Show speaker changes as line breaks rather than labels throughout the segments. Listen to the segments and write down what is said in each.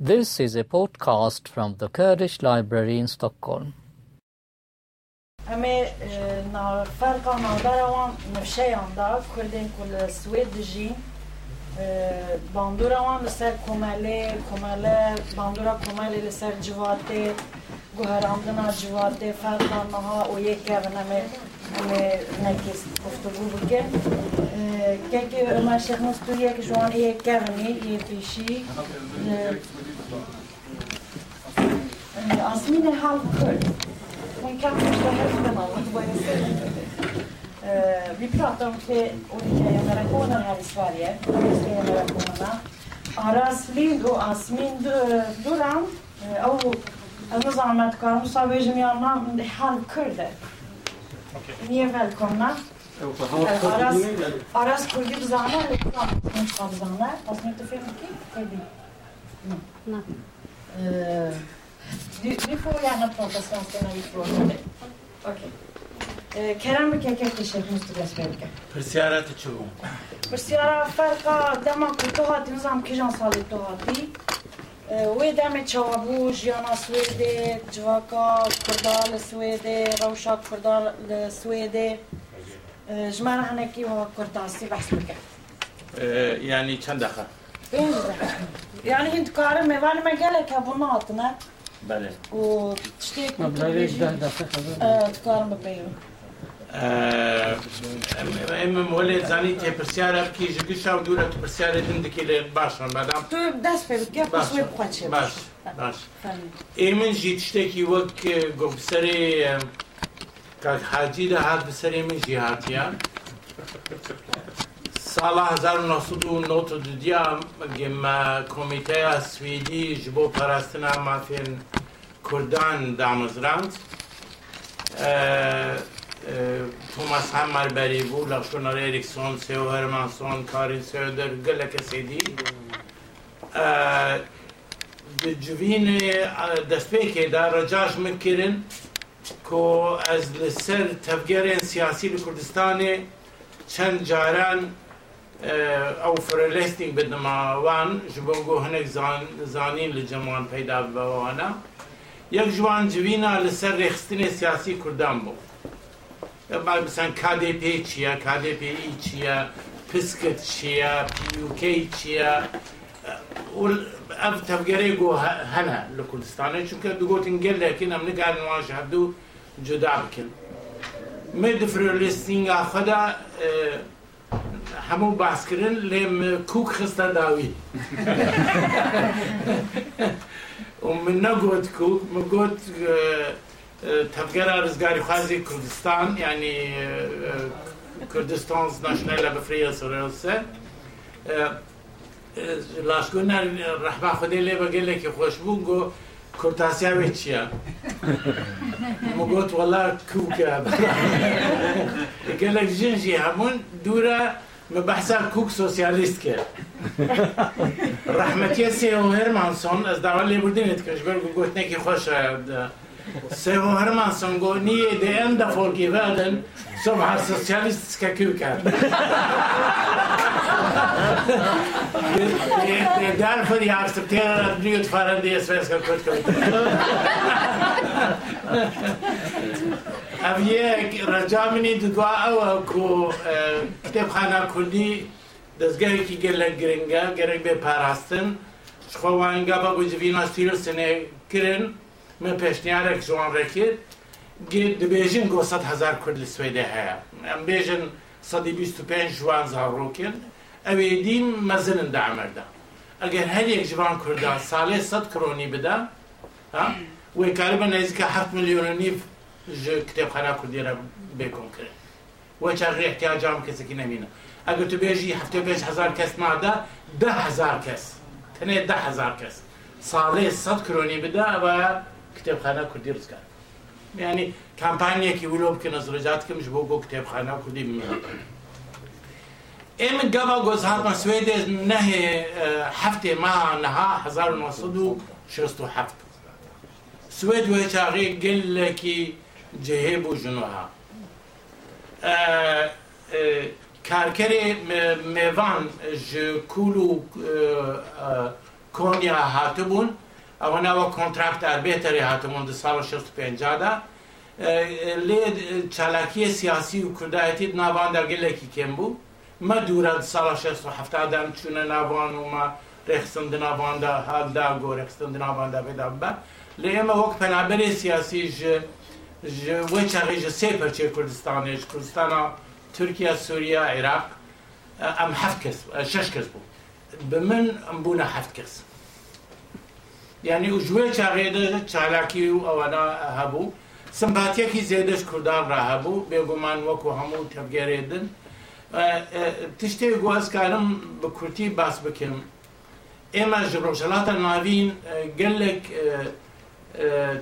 This is a podcast from the Kurdish Library in Stockholm.
همه نا فرقا نادروان نفشیان دا کردین کل سوید جی باندورا وان لسر کماله کماله باندورا کماله لسر جواته گوهراندنا جواته فرقا نها و یک که همه همه نکیس گفتگو بکن که که عمر شیخ مستویه که شوان یک که همه یه پیشی آسمین حال کرد hon kan första hälften av vad jag säger. Uh, vi pratar om tre olika generationer här i Sverige, de tre generationerna. Aras Lind och Asmin Duran, أو النظام كانوا صابوا جميعنا halvkurder. Ni är välkomna. Aras, Aras kurdi bzana kunskap bzana? Inte för mycket kurdi? Nej. Du, får gärna prata svenska när vi frågar dig. Okej. Okay. كلام كيف تشرح مستوى سبيلك؟
برسيارة تشوفوا
برسيارة فرقة دما كتوهاتي نظام كيجان صالي توهاتي وی دم چابو جیانا سویده جواکا کردال سویده روشا کردال سویده جمال عنكي وكنت بحث بك
يعني كم دخل؟
بينج دخل يعني انت كارم وانا ما قالك ابو ناطنه
بله
وتشتيك
ما بلاقيش ده دخل
اه تكارم
ام اما مولد زانی تی پرسیار اب کی جگی شاو دوره تی پرسیار هند کی لی باش من بعدم
تو دست به بکی
باش باش باش ایمن جیتشته کی وقت گفتسری بسری کاک حاجی ده هات بسری من جی هاتیا سال 1992 گم کمیته سویدی جبو پرستنا مافین کردان دامزراند توماس Hammarberg, Bolagsjournal Eriksson, C.H. Hermansson, Karin Söder, gelek سیدی جوین دەستپێکێ دا ڕەجاش مکردن کو از لسر تفگرین سیاسی لکردستان چند جاران ئەو فرەلستنگ بدماوان ji بۆ گۆ hinek zanîn li ceman peyda bibewana yek ji wan civîna li ser rêxistinê siyasî Kurdan bû sen KDP çiye KDPî çiye piskit çiye PUK çiye ev tevgerê got hene li Kurdistanê çünkü du gotin gelekî em nigerin wan ji hebdû جدا بکن مێ دفرۆلیستینگا خۆدا هەموو باسکردن لێم کوک خستە داوی. من نەگوت کوک من گوت تفگەر ڕزگاری خوازی کوردستان ینی کوردستان ناشنەلە بفریە سەرسە لاشگۆن ڕحبا خودێ لێ بەگەلێکی خۆش بوو گۆ کورتاسیاوێ چییە؟ گوت وەڵا کوکە گەلێک ژنجی هەمون دوورە بە بەحسا کوک سۆسیالیست کرد. ڕحمەتیە سێ هێرمانسۆن ئەس داوا لێبوردنێت کەژبەر گوتنێکی خۆشە. آه، gotnekî xweş e Seho Hermansson got niye de enda folkî verdin som har socialistiska kukar. det, är därför jag accepterar att bli ordförande i Svenska Kurdkommittén. Av یک رجا منی دعا او کو کتاب خانه کردی دەستگەرێکی گەر لە گرنگە گەرەک بێ پاراستن خۆوانگا بە گوجڤینا سیرسنێ کرن من پێشنیارێک جوان ڕێکرد دەبێژن گۆ هزار کورد لە سوێدە هەیە ئەم بێژن 125 جوان زاڕۆکن ئەوێ دیم مەزنن دامەردا ئەگەر هەرێک جوان کووردا ساڵێ 100 کرۆنی بدا وی کاری بە نزیکە 7 میلیۆن نیف کتێبخانە کوردیرە بێکۆن کرد وە چاغی احتیاجام کەسێکی نەمینە ئەگەر تو بێژی هەفتە پێ هزار کەس مادا ده هزار کەس تەنێ ده هزار کەس ساڵێ سەد کرۆنی بدا ئەوە کتێبخانە کوردی ڕزگار. ینی کامپانیەکی ولۆ بکەنە زرجاتکەمش بۆ بۆ کتێبخانە کوردی بمێنەکەن ئێمە گەڵا گۆز هاتمە سوێدێ نەهێ هەفتێ ما نەها 1960 سوێد وێ چاغی گەلێکی جهێ بۆ ژنوها. کارکەرێ mêvan ji kul û کۆنیا هاتبوون. او نه و کنترکت در بهتری هاتو مند سال شصت پنج جدا لی تلاکی سیاسی و کردایتی نبان در گله کی کم بو ما دور از سال شصت و هفته دم چون نبان و ما رخستند نبان دا هال داغو رخستند نبان دا به دنبا لی ما هک پنابری سیاسی ج ج و ج سپر چه کردستانه چه کردستان ترکیه سوریه عراق ام هفت کس شش کس بو بمن ام بونه هفت کس یعنی وژوێ چاغێدە چالاکی و ئەوەنا هەبوو. سمپاتیەکی زێدەش کوردان ڕاهبوو بێگومان وەکو هەموو تەبگەرێدن تشتێک گوازکارم بە کورتی باس بکەم. ئێمە ji ڕۆژەڵاتە ناوین gelek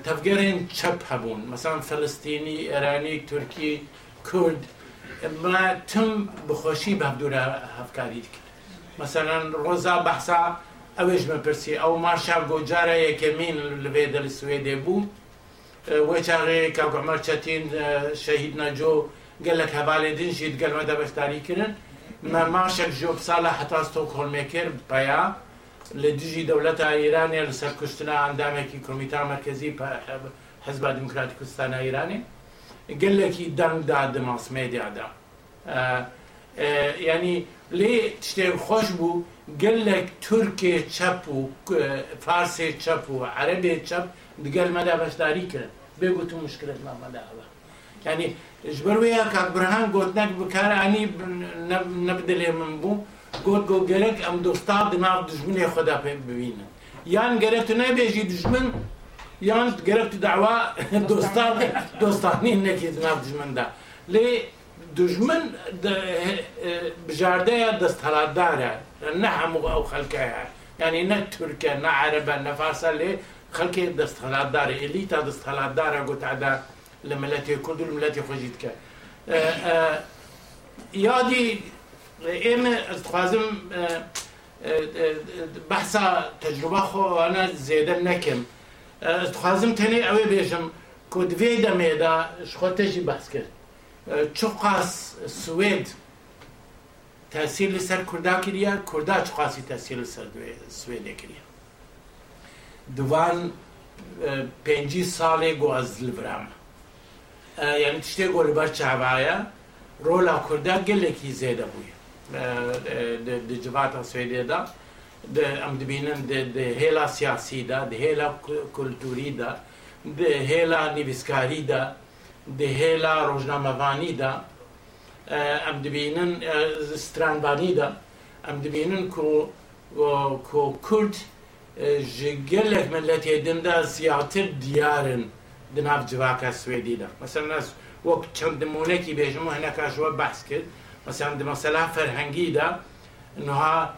tevgerên çep hebûn mesela Filistînî Eranî Türkî Kurd me tim bixweşî bevdûra hevkarî dikir mesela roza behsa ئەوێش مەپرسی ئەو مارشال گۆجارە یەکەمین لەبێ دەلی سوێدێ بوو. وەچاغێ کاگومەر چەتین شەهید نەجۆ گەلک هەباێ دنجیت گەلمە دەبەستاری کردن ماشێک ژۆب ساە هەتاستۆ کۆلمێکرد پیا لە دژی دەولەتە ئیرانێ لەسەر کوشتنا ئەندامێکی کۆمیتا مرکزی حزب دموکراتی کوردستانە ئیرانی گەلێکی دەنگدا دماسمێدیادا ینی لێ شتێک خۆش بوو گەلێک تورکێ چەپ و فارسێ چەپ و عەربێ چەپ دگەل مەدا بەشداری کرد بێگوت و مشکلت مامەداوە ینی ژبەروەیە کاک برهان گوتنەک بکارانی نەبدلێ من بوو گوت گۆ گەرەک ئەم دۆستا دناو دژمنێ خۆدا پێ ببینن یان گەرە تو نەبێژی دژمن یان گەرە تو داوا دۆستا دۆستانی نەکی دناو دژمندا لێ دژمن بژاردەیە دەستهڵاتدارە نعم أو خلقها. يعني نه تركيا نه عربا نه فارسة خلقي دستخلات داري اللي تا دستخلات داري قلت عدا لملاتي كرد الملاتي خوجيتك آه، آه، يادي إيم خوازم آه، بحثا تجربة خو أنا زيدا نكم. خوازم تاني أوي بيشم كود فيدا ميدا شخوتجي بحث چو قاس السويد تاثیر لسر کردا کریان کردا چقاسی تاثیر لسر سویده کریان دوان پێنجی ساڵێ گۆ ئەز لبرام یعنی تشتێک گۆ لەبەر چاوایە ڕۆلا کوردان گەلێکی زێدە بووی دجباتە سوێدێدا ئەم دبینن هێلا سیاسیدا هێلا کولتوریدا هێلا نویسکاریدا هێلا ڕۆژنامەوانیدا آه، أم دبینن استران آه، بانیدا أم دبینن کو کو کورد آه، جگل ملتی دنده زیاتر دیارن دناب جواک سویدی دا. مثلا از وقت چند مونکی بیشمو هنه کاشو بحث کرد مثلا دی مثلا فرهنگی دا نها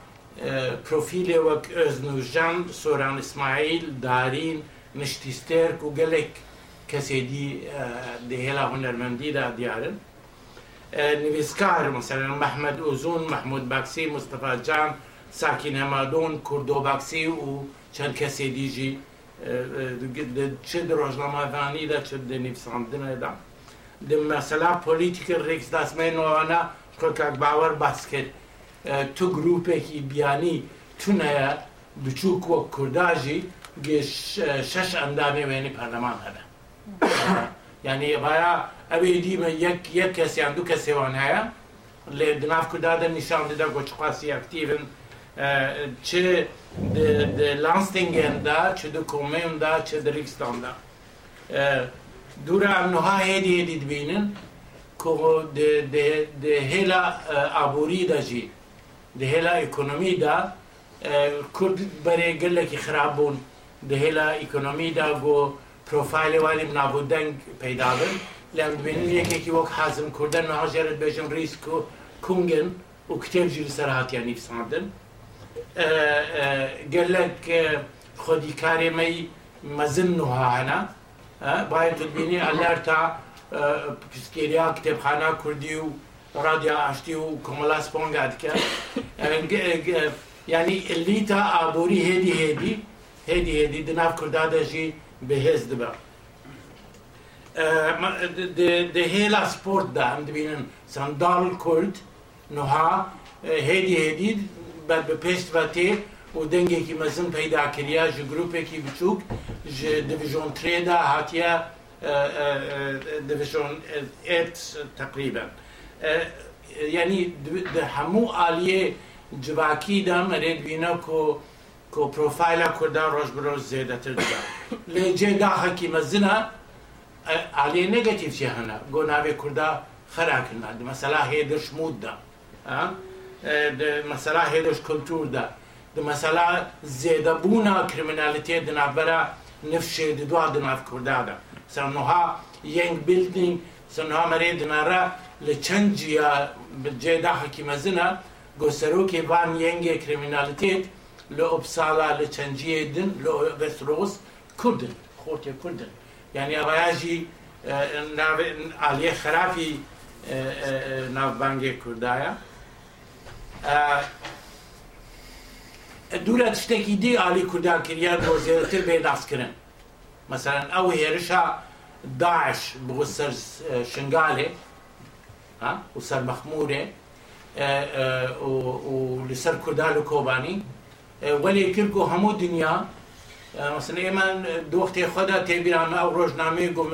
پروفیل وک ازنو جان سوران اسماعیل دارین نشتیستر کو گلک کسی دی دی هلا هنرمندی دا دیارن دی نویسکار مثلا محمد اوزون محمود بکسی مصطفی جان ساکین همادون کردو بکسی و چند کسی دیجی چه در روزنامه فانی در چه در نویساندن ده در مثلا پولیتیک ریکس دستمه نوانا که که باور بس کرد تو گروپه که بیانی تو نه بچوک و کرداجی شش اندامی وینی پرلمان هده یعنی باید ئەوێ دیمە یەک کەسیان دوو کەسێوان هەیە لێ دناف کوردادە نیشان دەدا گۆچقاسی ئەکتیڤن چ لانستینگێندا چ دو کۆمێندا چ دریکستاندا دوورە ئەمنها هێدی هێدی دبینن هێلا ئابووری دەژی هێلا ئیکۆنمیدا کورد بەرێ گەلێکی خراپبوون دهێلا ئیکۆنمیدا بۆ پرۆفایلی وانی نابوو دەنگ پەیدابن لەم ببینن یەکێکی وەک حازم کوردن ناژێرت بێژم ریسک و کونگن و کتێبژی لەسەر هااتیان نیفساندن گەلک خۆدیکارێمەی مەزن نوها هەنا باید تبینی ئەلەرتا پسکێریا کتێبخانە کوردی و ڕادیا ئاشتی و کۆمەلا سپۆنگا دکە ینی ئلیتا ئابووری هێدی هێدی هێدی هێدی دناف کووردا دەژی بەهێز دبە det, det hela sportda andevinnen sandalkult. نها هيدي هيدي بل بپشت وته و دنگه که مزن پیدا کریا جو گروپه که بچوک جو دیویژون تری دا هاتیا دیویژون ایت تقریبا یعنی ده همو آلیه جواکی دا مرید بینا که که پروفایل کردن روش بروش زیده تر دا لیجه دا حکی مزنه عليه نيجاتيف شي هنا قلنا بي كردا خراكنا مثلا هيدش مود ده ها؟ آه، مثلا هيدش كلتور دا. مثلا زيدا بونا كريمناليتي دنا برا نفشي دوا دنا في كردا ده سنها ينج بيلدينج سنها مريد نرى لچنجيا بالجيدا حكيمة زنا گۆسەرۆکی بان یەنگێ کرمینالتێت لە ئۆپساڵا لە چەنجیە دن لە وەسترۆس کوردن خۆتێ کوردن یعنی ئەوایژی ئالیە خراپی ناوبانگێ کوردایە. دوورە شتێکی دی ئالی کوردان کردیا بۆ زیاتر بێ داستکردن. مثلەن ئەو هێرشا داعش بۆ سەر شنگالێ و سەر مەخمورێ و لەسەر کوردان و کۆبانی. وەلێ کرد و هەموو دنیا مثلا ئێمان دوخته خدا تێبیرامە ئەو ڕۆژنامەی گوم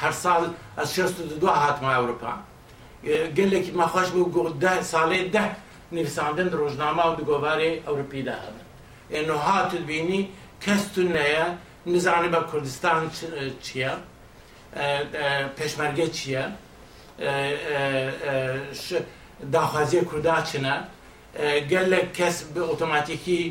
هر سال از شست دو اروپا. ئەوروپا که مەخۆش بوو گۆدا ساڵێ ده نویساندن ڕۆژنامە و دگۆوارەی ده. هەبن اینو هاتت بینی کس تو نیا؟ نزانێ با کردستان چیه؟ پشمرگه چیه؟ داخوازی کووردا چنا گەلێک کس بە ئۆتۆماتیکی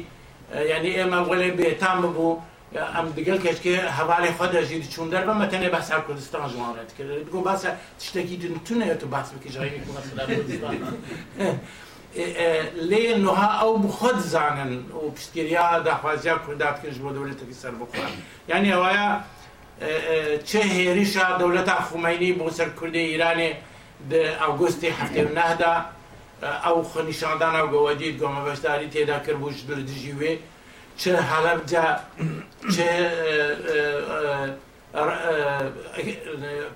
یعنی ئێمە وەلێ بێتان ببوو bi otomatîkî yani ême welê bêtam bibû ئەم دگەل کەچکە هەواڵی خۆ دەژید چون دەربە مەتەنێ بەسا کوردستان ژوانێت کرد بگۆ باسە شتێکی تونێت و باس بکەژایی لێ نوها ئەو بخۆت زانن و پشتگیریا داخوازیا کوردات کرد بۆ دەولێتەکە سەر بخۆن. یعنی ئەوەیە چه هێریشە دەولەتا خومینی بۆ سەر کوردی ئیرانێ ئەوگستی هەفتێ نەهدا ئەو خۆنیشاندان ئەو گەوەدیت گۆمە بەشداری تێدا کرد بوو دژی وێ چه حەلەبجا چه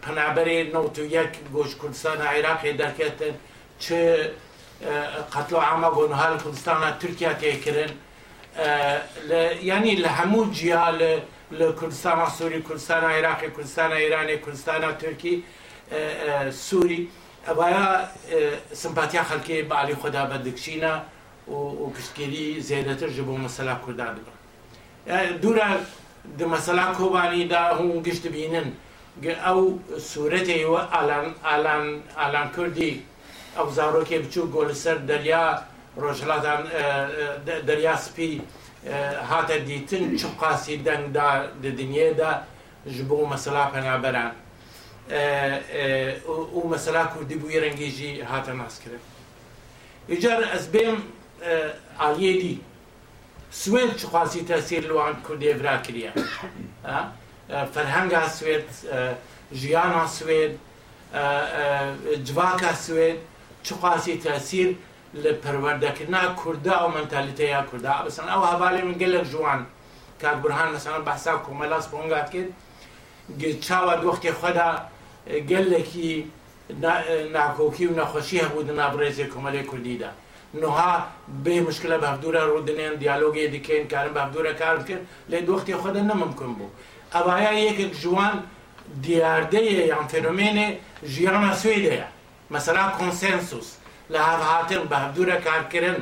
پەنابەرێ نەوت و یەک گۆش کوردستان عێراقی دەکێتن چه قەتڵ ئامە بۆنها لە کوردستانە تورکیا تێکردن ینی لە هەموو جیا لە کوردستانە سووری کوردستانە عێراقی کوردستانە ئێرانی کوردستانە تورکی سووری ئەوایە سمپاتیا خەلکی بالی خۆدا بەدەکشینە و پشتگیری زیاتر ji bo mesela Kurdan dibin. Yani dura di mesela Kobani da hûn giş dibînin ew sûretê we alan Kurdî ew zarokê biçûk got li ser derya rojhilatan derya spî hate dîtin çi qasî deng da di dinyê de ji bo mesela penaberan. û mesela Kurdî bûye rengê jî hate naskirin. Îcar ez bêm ئالیێدی سوێن چ خواسی تەسیر لەوان کوردێڤرا کریە فەرهەنگا سوێت ژیانە سوێت جواکە سوێت چ خواسی تەسیر لە پەروەردەکردنا کووردا و منتالیتەیە کووردا. بەسەن ئەو هەواڵێ من گەلک جوان. کاک برهان لەسەن بەسا کۆمەلاس بۆنگات کرد. چاوە دۆختی خۆدا گەلێکی ناکۆکی و نەخۆشی هەبوو نابڕێزی کۆمەلێ کوردیدا. نوها بێ مشکلە بەفدورە ڕوودنێن دیالۆگی دیکەین کارم بەفدورە کار بکرد لێ دۆختی خۆدا نەممکن بوو ئەوایە یەکێک جوان دیاردەیە یان فێنۆمێنێ ژیانە سوێدەیە مەسەلا کۆنسنسوس لە هاهاتن بەهدورە کارکردن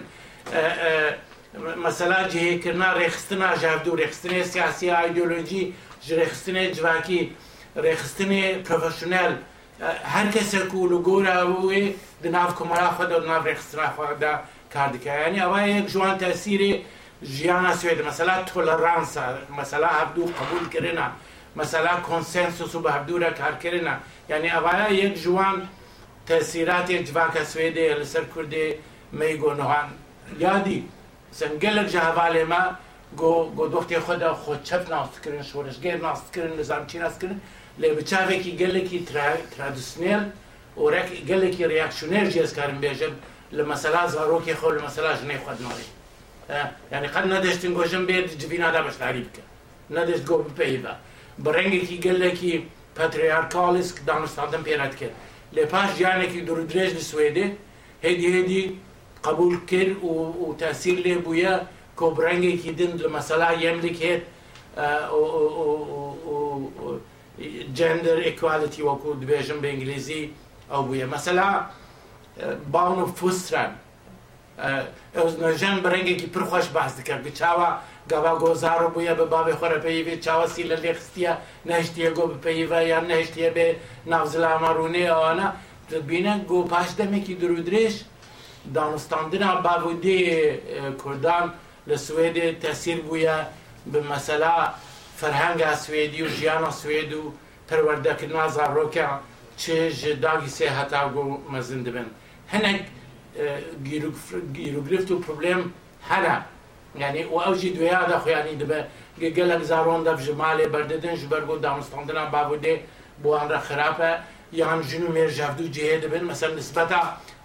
مەسەلا جهەیەکردنا ڕێخستنا ژاردوو ڕێخستنێ سیاسی ئایدۆلۆژی ژێخستنێ جواکی ڕێخستنێ پرۆفشنل هەر کەسێک و لە گۆراوێ دناف کۆمەرا خۆدا ناو ڕێخسترا خۆدا کار دکایانی ئەوە یەک جوان تەسیری ژیانە سوێت مەسەلا تۆلەرانسە مەسەلا هەبدوو قبولکردنا مەسەلا کۆنسنسوس و بە هەبدورە کارکردنا یعنی ئەوایە یەک جوان تەسیراتێک جواکە سوێدێ لەسەر کوردێ مەی گۆنەوان یادی سنگەلک جاهاالێمە گۆ دۆختی خۆدا خۆ چەپ ناستکردن شۆرشگەر ناستکردن نظام چی ناستکردن لێ بچاوێکی گەلێکی ترادیسنێل ئۆرەك گەلێکی ریاکشنێر جێزکارم بێژم لە مەسەلا زارۆکی خۆ لە مەسەلا ژنەی خودنەوەی ینی قەت نەدەشتن گۆژم بێت جبینادا بەشداری بکە. نەدەست گۆ بپەیدا بە. ڕەنگێکی گەلێکی پەتریارکالیسک دانستادن پێنات کرد لێ پاش گیانێکی دوور درێژ لە سوێدێ هێدی هێدی قبول کرد و تاسیر لێ بووە کۆبرەنگێکی دن لە مەسەلا یەملیک هێت. جندر ئێکوالتی وەکو دبێژم بە ئینگلیزی ئەو بووە مەسەلا باون و فوستران نەژەن بەرەنگێکی پرخۆش باز دکە چاوە گەوا گۆزارە بووە بە بابێ خۆرەپەی بێت چاوەسی لە لێخستیە نەشتیە گۆ بپەیڤە یان نەشتیە بێ ناوزلامە ڕوونێ ئەوانە بینە گۆ پاش دەمێکی درودرێژ دانستاندنا باودێ کوردان لە سوێدێ تەسیر بووە بە مەسەلا فەرهەنگا سوێدی و ژیانە سوێد و پەروەردەکردنا زارۆکە چێژ داگی سێ هەتاگۆ مەزن دەبن هەنێک گیرروگرفت و پرۆبلێم هەنە یعنی و ئەوژی دوێیادا خۆیانی دەبێ گەلک زارۆن دە ژمالێ بەردەدن ژ بەرگۆ دامستاندنا بابودێ بۆوانرە خراپە یان ژن و مێر ژاردوو جێ دەبن مەسەر نسبەتا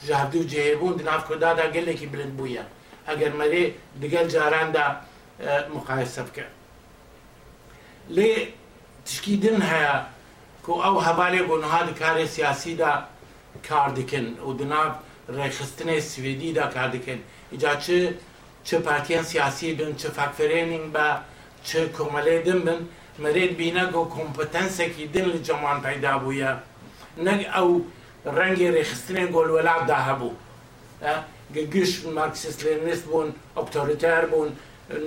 ژاردوو جێبوون دناف کۆدادا گەلێکی بلند بووە ئەگەر مەرێ دگەل جاراندا مقایسە بکە لێ تشکیدن هەیە کو ئەو هەبالێ بۆ نها کارێ سیاسیدا کار دکن و دناو ڕێخستنی سوێدیدا کار دکن ئیجا چ چه پارتیان سیاسی بن چه فاکفرێنینگ بە چه کۆمەلێ دن بن۔ مەرێت بینە گۆ کۆمپتەنسێکی دن لە جەمان پەیدا بووە نەک ئەو ڕەنگی ڕێخستنێ گۆلوەلابدا هەبوو گشت مارکسیست لێنست بوون ئۆکتۆریتار بوون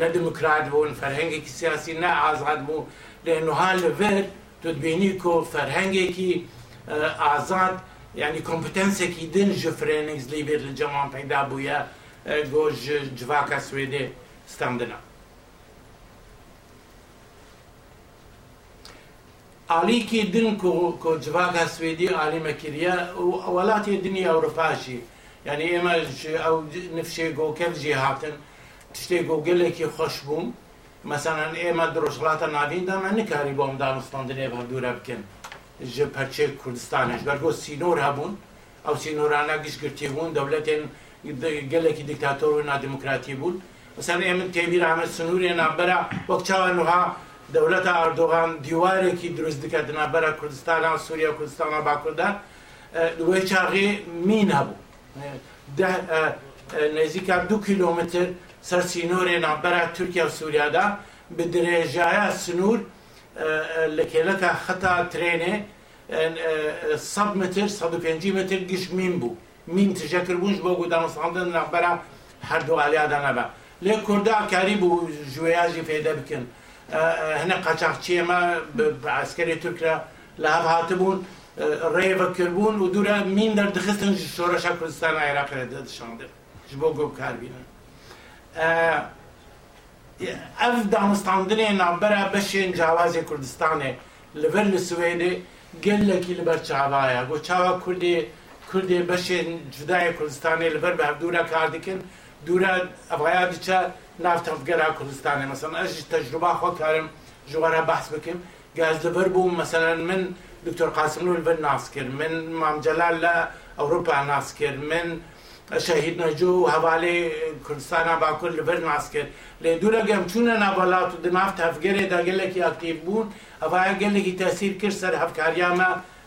نەدموکرات بوون فەرهنگێکی سیاسی نە ئازاد بوو لێنها لەڤێر تبینی کۆ فەرهنگێکی ئازاد ینی کۆمپتەنسێکی دن ژە فرێننگز لیبێت لە جەمان پەیدا بووە گۆژ جواکە سوێدێ ستاندنا ئالیکی دن کۆ جواکە سوێدی ئالیمەکریە و وڵاتی دنی ئەوروپاشی. یعنی ئێمە ئەو نفشێ گۆکەفژی هاتن. تشتێک گوگلێکی خۆش بووم مەسەەن ئێمە درۆژڵاتە نابیندا من نکاری بۆم دانوستاندنێ کردستانش. دوورە سینور ژ پەرچێ او بەرگۆ ها هەبوون گرتی بون دولت این گلی که دکتاتور و نادموکراتی بوون مثلا ئێمن تێبیر ئەمە سنووری نابەرە دولت چاوەنها دیواری ئاردۆغان دیوارێکی دروست دکات کردستان سوریا کردستان با کردن. دوی چاقی مین هب. ده نزدیک دو کیلومتر سر سینۆرێ نابەرە ترکیه و سوریه دا به سنوور سنور کێلەکە خطا ترینه صد متر 150 متر گش مین بو مین تژەکرد بووش بۆ هر دو علیه دا نبا لێ کرده کاری بو جویاجی فیده بکن هنه فێدە بکەن هەنە قاچاقچیێمە عسکەری تورکرا لە هەف هاتبوون ڕێوەکردبوون و کربون و دوره مین در دخستن شورش کردستان عراق را دادشانده bo gob کار بینن. Ev danistandinê navbera beşên cawazê Kurdistanê li ver li Swêdê gelekî li ber çavaya got çawa Kurdê Kurdê beşên cudayê Kurdistanê li ber bi hevdûra kar dikin dûra evaya diçe nav tevgera Kurdistanê mesela ez ji tecrüba xwe karim ji we re behs bikim gaz li ber bûm mesela min Dr. Qasim li ber nas kir min Mam Celal li Ewropa nas شهید نجو و حواله کردستان با کل برن بر لی لدورا گم چون نبالات و تو دنافت هفگره دا گله کی اکتیو بون اوا گله کی تأثیر کرد سر هفکاریا ما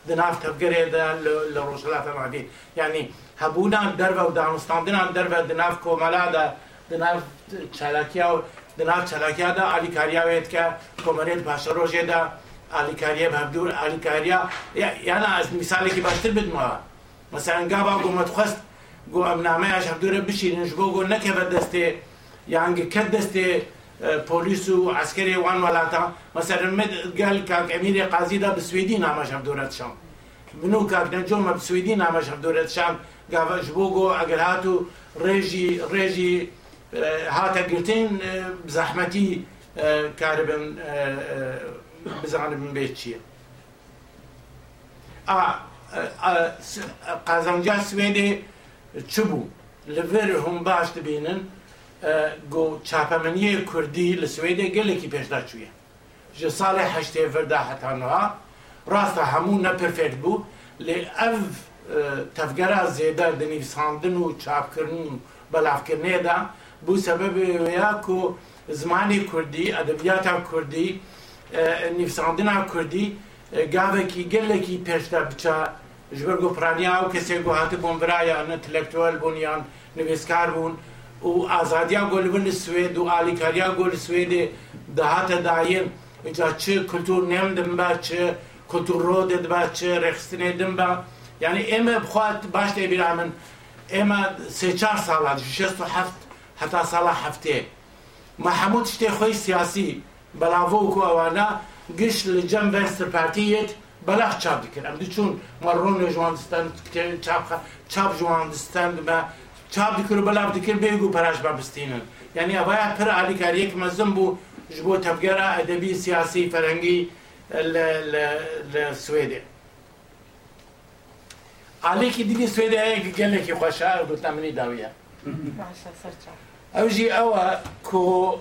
دنافت هفگره دا لروشلات معدی یعنی هبونا در و دانستان دن هم در و دنافت کوملا دا دنافت چلاکیا و دنافت چلاکیا دا علی کاریا وید که کومریت باشا روشه دا علی کاریا بهبدور علی کاریا. یعنی از مثالی که باشتر بدمه آه. مثلا گابا گومت خواست گوام نامه اش عبدوره بشینش بو گو نکه دسته یعنی کد دسته پلیس و عسکری وان ولاتا مثلا مد قال كاك قاضی دا بسویدی بسويدي نامش عبدورت شام. منو كاك نجوم بسويدي نامش عبدورت شام. قاف اگر هاتو ريجي ريجي هاتا قلتين بزحمتي كاربن بزعلم بيتشي اه قازنجا سویدی چ بوو لەڤێر هەم باش دەبینن گۆ چاپەمەنیە کوردی لە سوێدە گەلێکی پێشدا چوویە ji salê heştê virda hetaniha rasta hemû nepirfekt bû lê ev tevgera zêde di nîvsandin û çapkirin û belavkirinê de bû sebebê wêya ku zimanê Kurdî edebiyata Kurdî nîvsandina Kurdî gavekî gelekî pêşda biça ji ber gopiraniya ew kesê got hatibûn viraya intelektuel bûn yan nivîskar bûn و ئازادیا گۆلبن سوێد و ئالیکاریا گۆل سوێدێ داهاتە داین اینجا چ کلتور نێمدم بە چ کلتور ڕۆدت بە چ ڕێخستنێ دم بە یعنی ئێمە بخوات باش تێبیرا من ئێمە سێ چار ساڵات شست و هەفت هەتا ساڵە هەفتێ ما هەموو شتێ سیاسی بەلاڤۆکو ئەوانە گشت لە جەم بەستر بلخ چاپ دکرم دی چون ما رون جواندستان چاپ چاب چاپ جواندستان با چاپ دکر بلخ دکر بیگو پراش با یعنی اوایا پر علی کاری یک مزم بو جبو تفگرا ادبی سیاسی فرنگی ل علی کی دی سوید یک گله کی خوشار بو تمنی داویا ماشا سرچا اوجی اوا کو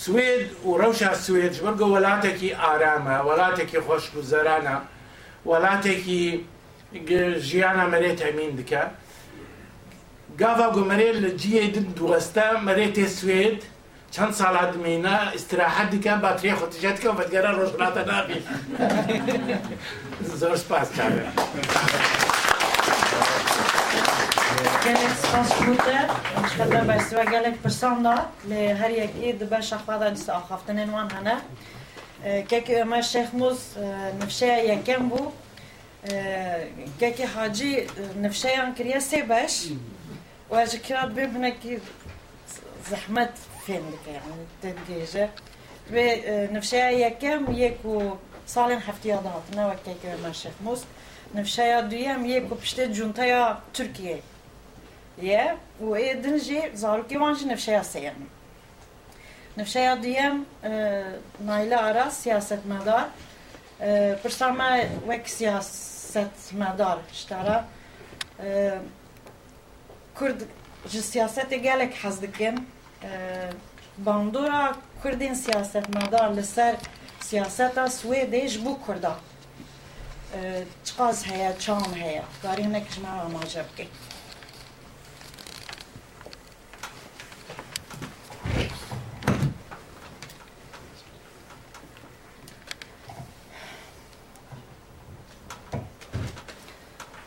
سوێد و ڕەوشە سوێد بەرگە وڵاتێکی ئارامە وڵاتێکی خۆشگوزەرانە وڵاتێکی ژیانە مەرێت ئەمین دکە گاوا گومەرێت لە جیێ دووەستە مەرێتێ سوێد چەند ساڵات دمێنە استراحەت دیکە باترێ خۆتیژێتکە بەگەرە ڕۆژناتە نابی. زۆر سپاس چاوێ.
Gelek Xəbər bəsi və gələk bir sanda hər yəki dibə şəxvada nisa xaftanın wan hənə. Kək əmə şeyxmuz nəfşəyə yəkən bu. Kək hacı nəfşəyən kiriyə sebəş. Və əjə kirad bibnə ki zəhmət fendik yəni tədgecə. Və nəfşəyə yəkən yek u salin həftiyada hatına və kək əmə şeyxmuz. Nəfşəyə düyəm yek u piştə cuntaya Türkiye'ye. Ja, hoe eer dinje zar ki wanji nefşeya seyem. Nefşeya diyem Nayla Ara siyasetmedar. Përsa me vek siyasetmedar shtara Kurd ji siyasetê gelek hez dikim. Bandora Kurdên siyasetmedar li ser siyaseta Swêdê ji bo Kurda. Çiqas heye, çan heye. Darî hinek ji me amaje bikin.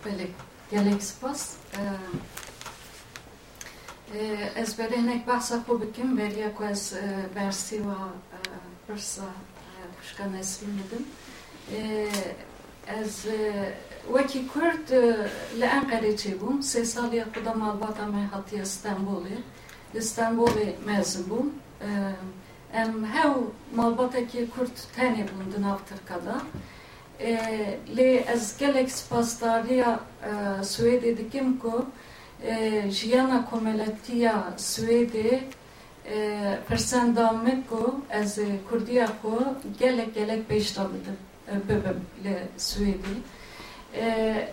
Bele, gelek spas. Ez berê hinek behsa xwe bikim beriya ku ez bersîva pirsa xuşka Nesrîn didim. Ez wekî Kurd li Enqerê çêbûm. Sê saliya xwe da malbata me hatiye Stenbolê. Li Stenbolê mezin bûm. Em hew malbatekî Kurd tenê bûn di nav Swêdê dikim ku jiyana komeletiya Swêdê pirsenda me ku ez Kurdiya ku gelek gelek pêşta bidim bibim li Swêdê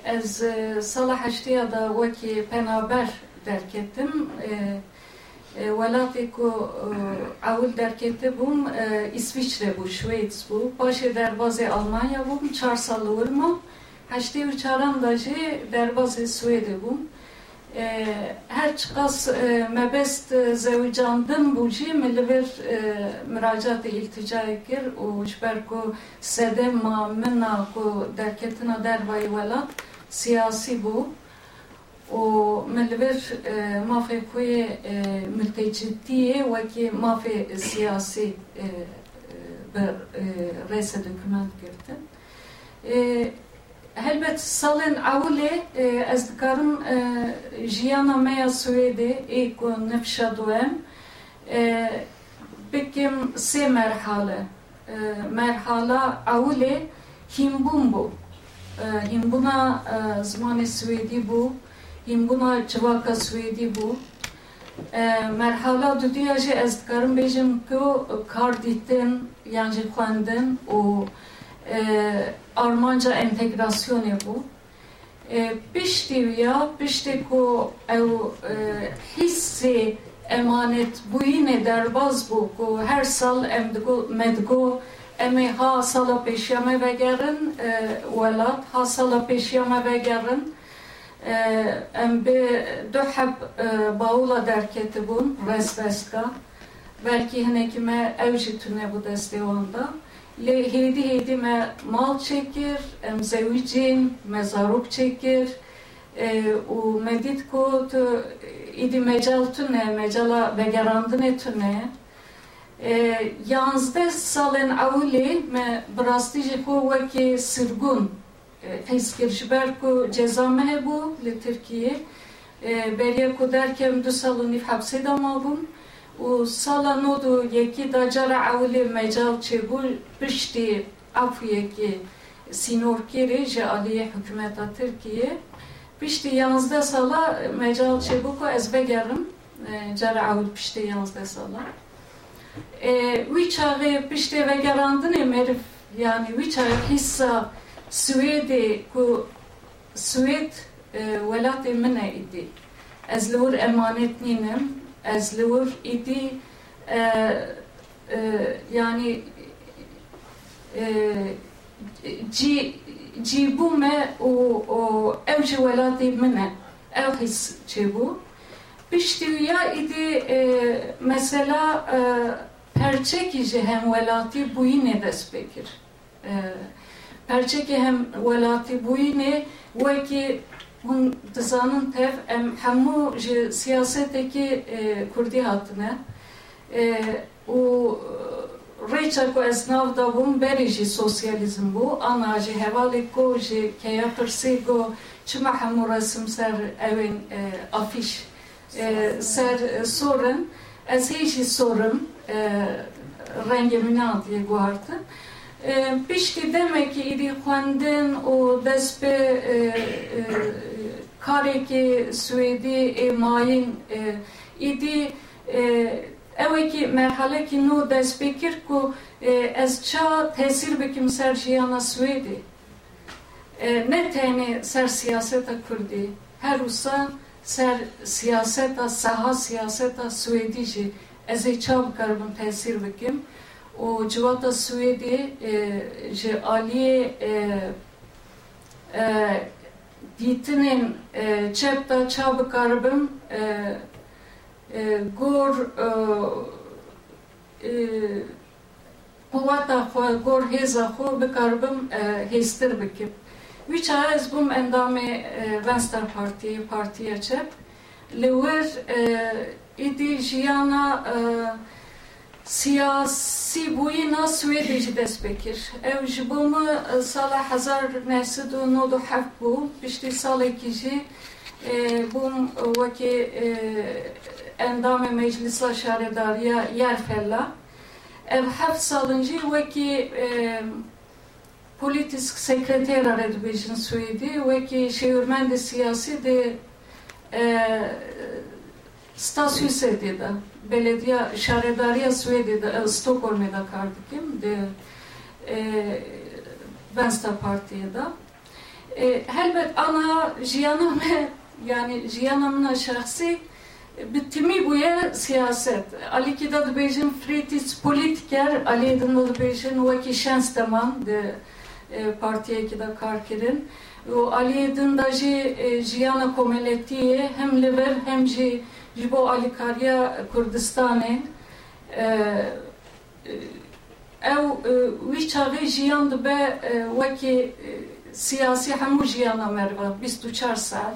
ez sala heştiya da wekî penaber derketim welatê ku ewil derketî bûm İsviçre bû Şwêds bû paşê derbazê Almanya bûm çar sal li wirma heştê û çaran da jî derbazê Swêdê bûm her çiqas mebest zewicandin bû jî min li vir miracatê îlticayê kir û ji ber ku sedema mina ku derketina dervayê welat siyasî bû و من لبر مافي كوي ملتجتية وكي مافي سياسي برئيس دوكمنت گرتن هلبت سالن اولي از دکارم جیانا میا سویدی ایکو نفشا دوام بکم سه مرحله مرحله اولي هیمبون بو هیمبونا زمان سویدی بو Himguna çivaka Swedî bû. E, Merhewla duduya jî ez dikarim bêjim ku kar dîtin yan jî xwendin û e, armanca entegrasyonê bû. E, piştî ya piştê ku ew hissê emanet bûyînê derbas bû ku her sal em medgo emê ha sala pêşyame vegerin welat ha sala pêşyame vegerin vegerin em bi du heb bawula derketibûn vesveska belkî hinekî me ew jî tune bû destê wan da lê hêdî hêdî me mal çêkir em zewîcên me zarok çêkir و مدید کو تو ایدی مجال تونه مجالا بگراندن تونه یانزده سالن اولی me براستی جکو وکی سرگون حس کرشبر کو ceza mehebu li Türkiye beriye ku derkem du saloni hapse da mabum u sala nodu yeki da cara avli mecal çebu pişti afu yeki sinor kiri je aliye hükümeta Türkiye pişti yanzda sala mecal çebu ku ezbe gerim cara avli pişti yanzda sala wî çaxê piştê vegerandinê merif yani wî çaxê hissa سویدی کو سوید ولات من ایدی. از لور امانت نینم از لور ایدی یعنی جی جيبو ما او او او جوالاتي منها او خيس جيبو بشتويا ايدي ایدی مثلا پرچه کی جه هم ولاتی بوی ندست بکر. E, perçeki hem velati buyine weki hûn dizanin tev em hemû ji siyaseteki e, Kurdî hatine e, û rêça ku ez nav dabûm berî jî sosyalizm bû ana ji hevalê ku ji keya pirsê got çima hemû resim ser evên e, afîş ser sorun. Ez hêjî sorum rengê minan diye guardı. Piştî demek ki îdî xwendin û dest bi karekî Swêdî ê mayîn îdî evekî merhalekî nû dest pê kir ku ez ça tesîr bikim ser jiyana Swêdê. Ne tenê ser siyaseta Kurdî, her wisa ser siyaseta, saha siyaseta Swêdî jî ez ê çav karibim tesîr bikim û civata Swêdê ji aliyê dîtinên çep da çav bikaribim gor quvveta xwe, gor hêza xwe bikaribim hêstir bikim. Wî çaye ez bûm endamê Venstre Partiyê Partiya Çep li wir îdî jiyana siyasî bûyîna Swêdê jî dest pê kir. Ew ji bo me sala hezar nesed û nod û heft bû piştî salekî jî bûm wekî endamê Meclisa Şaredariya Yerfella ev heft salin jî wekî politisk sekretera re dibêjin Swêdî wekî şêwirmendê siyasî de Stasyusê de belediye şaredariya Swêdê de Stockholmê de kar dikim de Venstre Partiye de helbet ana jiyana me yani jiyana min şahsî bitimi buye siyaset. Ali ki da dibêjin fritis politiker, Ali din dibêjin wekî şens deman de partiyekî de kar kirin. û Aliyê din da jî jiyana komeletiyê hem li vir hem jî ji bo alîkariya Kurdistanê ew wî çavê jiyan dibe wekî siyasî hemû jiyana merve 24 saat.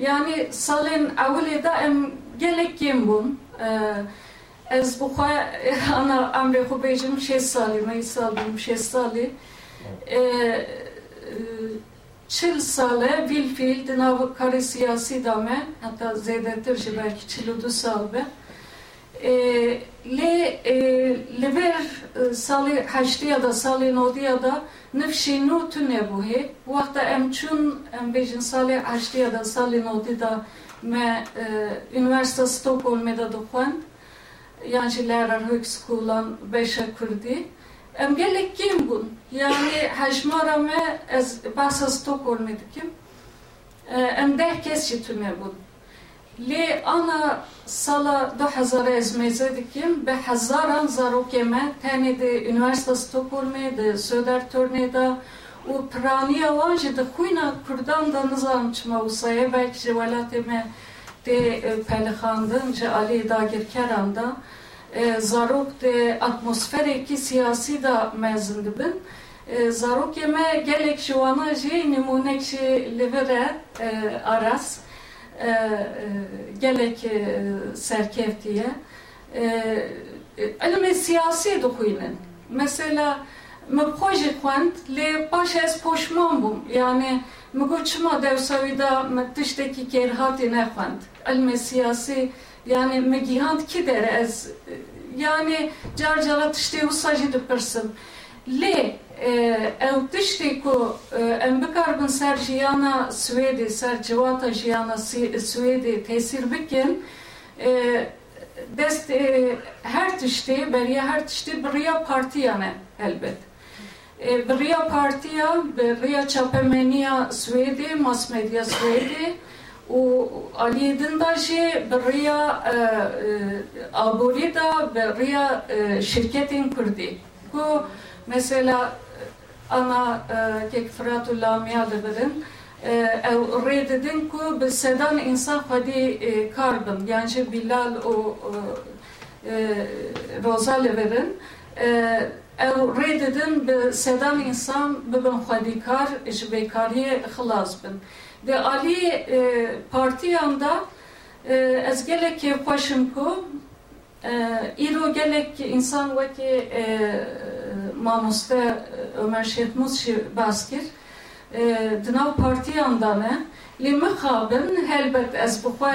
Yani salên ewilê de em gelek kêm bûn. Ez bixwe ana emrê xwe bêjim şêst salî me sal bûm salî. Çil sale vil fiil di nav karê siyasî da me heta zêdetir ji belkî çil û du sal be lê li ber salê heştiya da salê nodiya da nifşî nû tu nebûhê wexta em çûn em bêjin salê heştiya da salê nodî da me Üniversite Stockholmê da em gelek kêm bûn yani hejmara me ez behsa Stockholmê dikim em deh kes tune bûn lê ana sala du hezar ez mêze dikim bi hezaran zarokê me tenê di Üniversite Stockholmê di Södertörnê da. Û piraniya wan jî di xwîna Kurdan da nizanim çima wisa belkî ji welatê me tê pelixandin ji aliyê dagirkeran da zarok de atmosferekî siyasî da mezin dibin zarokê me gelek ji wana jî nîmonek jî li vir e aras gelek serkevtiye ilmê siyasî dixwînin mesela me xwe xwend lê paş ez poşman bûm yani me got çima dewsa wî da me tiştekî kêrhatî nexwend ilmê siyasî yani me gîhand kî dere ez. Yani car cara tiştê wisa jî dipirsim lê ew tiştê ku em bikarbin ser jiyana Swêdê ser civata jiyana Swêdê tesîr bikin dest her tiştê beriya her tiştê bi rêya partiyan e elbet bi partiya bi rêya çapemeniya Swêdê mas medya Swêdê û aliyê din da jê bi rêya aborî da bi rêya şirketên Kurdî ku mesela ana kek Fırat Lamiya dibirin ew rê didin ku bi sedan insan xwedî kar bin yani ji Bilal û roza li verin ew rê didin bi sedan insan bibin xwedîkar ji bêkariyê xilas bin de alî partiyan da ez gelek kêfxweşim ku îro gelek insan wekî mamoste Ömer Şetmuz jî bas kir di nav partiyan de me lê mixabin helbet ez bixwe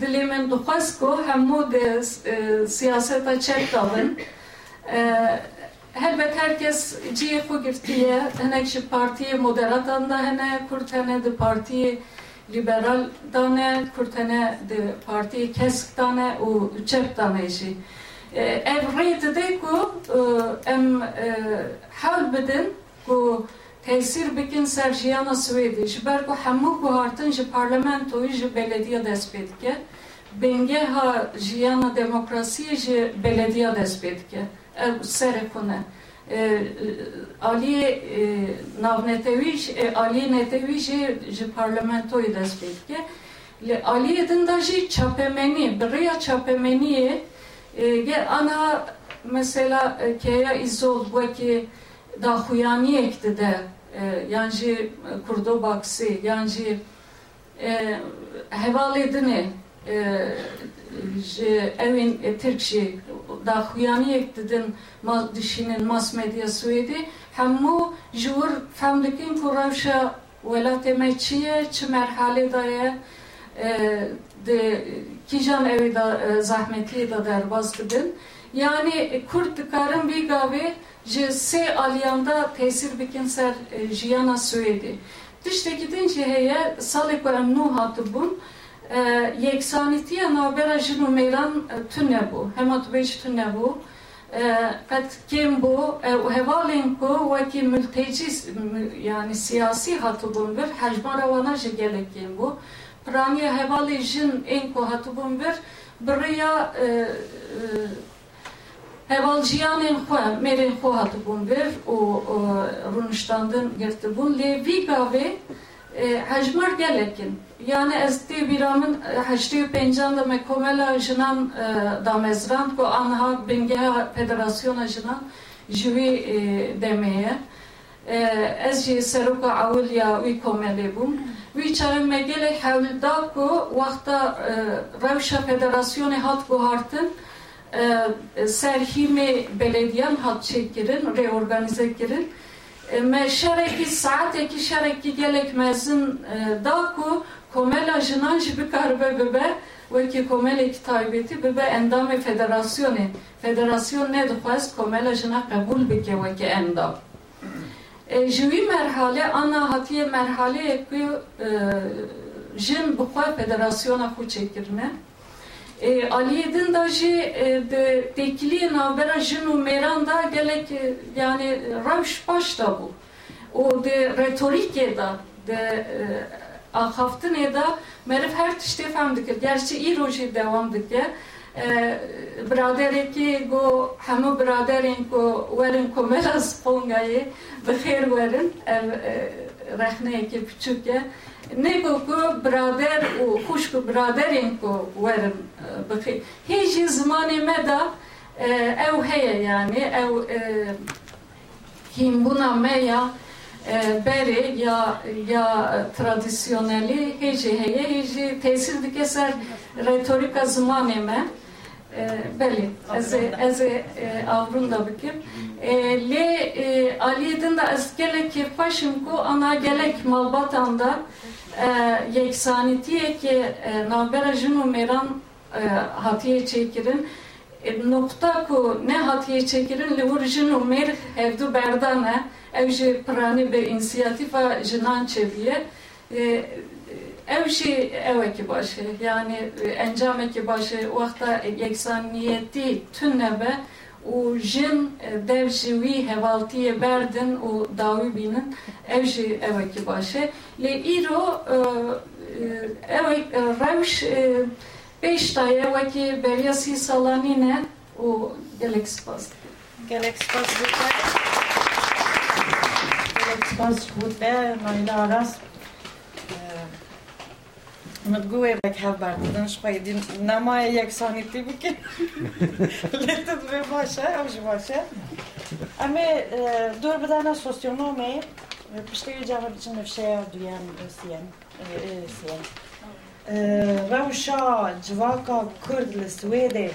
dilê min dixwest ku hemû de siyaseta çek dabin helbet herkes ciyê xwe girtiye hinek ji partiyê moderatan da hene Kurd hene di partiyê liberal dane Kurd hene di partiyê kesk dane û çep dane jî ev rê dide ku em hewl bidin ku tesîr bikin ser jiyana Swêdê ji ber ku hemû guhartin ji parlamentoyê ji belediye dest pê dike bengeha jiyana demokrasiyê ji belediye dest pê ev serê xwe ne aliyê navnetewî aliyê netewî jî ji parlamentoyê dest pê dike li aliyê din da jî çapemenî bi rêya çapemeniyê ge ana mesela keya izol wekî daxuyaniyek dide yan jî kurdobaksî yan jî hevalê dinê ji evên Tirk jî daxuyaniyek didin dişînin mas medya Swêdê hemû ji wir fehm dikin ku rewşa welatê me çi ye çi merhalê da ye de kîjan evê da zahmetiyê da derbas dibin yani Kurd dikarin vî gavê ji sê aliyan da tesîr bikin ser jiyana Swêdê tiştekî din jî heye salê ku em nû tu bê jî tune nebû qet kêm bû û hevalên ku wekî mültecî yani siyasî hatibûn bir hejmara wana ji gelek kêm bû piraniye hevalê jin ên ku hatibûn bir bi rêya hevaljiyanên xwe mêrên xwe hatibûn bir û rûniştandin girtibûn lê vî gavê hejmar gelekin yani ez tê bîra min heştê û pêncan de me komela jinan damezran ku anha bingeha federasyona jinan ji wê demê ye. Ez jî seroka ewiliya wî komelê bûm. Wî çare me gelek hewlda ku wexta rewşa federasyonê hat guhartin serhîmê belediyan hat çêkirin reorganize kirin. Me şerekî saetekî şerekî gelek mezin da ku komela jinan jî bikaribe bibe wekî komelekî taybetî bibe endamê federasyonê federasyon nedixwest komela jina qebûl bike wekî endam. Ji wî merhale ana hatiye merhaleyê ku jin bixwe federasyona xwe çêkirine Aliye din da jî di têkiliyê navbera jin û mêran da gelek yani rewş baş da bû. Û di retorîkê da di axaftinê da meriv her tiştê fehm dikir gerçi îro jî dewam dike biraderekî got hemû biraderên ku werin ku mera spongayê bi xêr werin ev rexneyekî piçûk e Nego ku birader û xuşk biraderên ku werin bixî hê jî zimanê me da ew heye yani ew himbuna me ya e, beri ya ya tradisyoneli heci heye heci tesir dike ser retorika zamanı me e, beli ez ez e, avrun da bikim. E, le e, aliyedin da ez gelek kirpaşım ku ana gelek malbatanda e, yeksanitiye ki navbera jinu meran hatiye çekirin e, nokta ku ne hatiye çekirin li vur jinu mer hevdu berdane. Ev jî piranî bi inisiyatîfa jinan çeviye. E, ev jî evekî baş e yani e, encamekî baş e wexta yeksaniyetî tune be û jin e, dev jî wî hevaltiyê berdin û dawî bînin ev jî evekî baş e. Lê îro e, e, evek e, rewş e, pêş daye wekî beriya sî salanî ne û gelek spas
Gelek spas bute. Gelek spas bute. Nayla Aras. متقوي بك هبر بدن شوي دي نما يكساني تي بك لتد به باشه او جو باشه اما دور بدانا سوسيونومي پشتی جواب چن نفشه دویم سیم سیم روشا جواكا كرد السويدي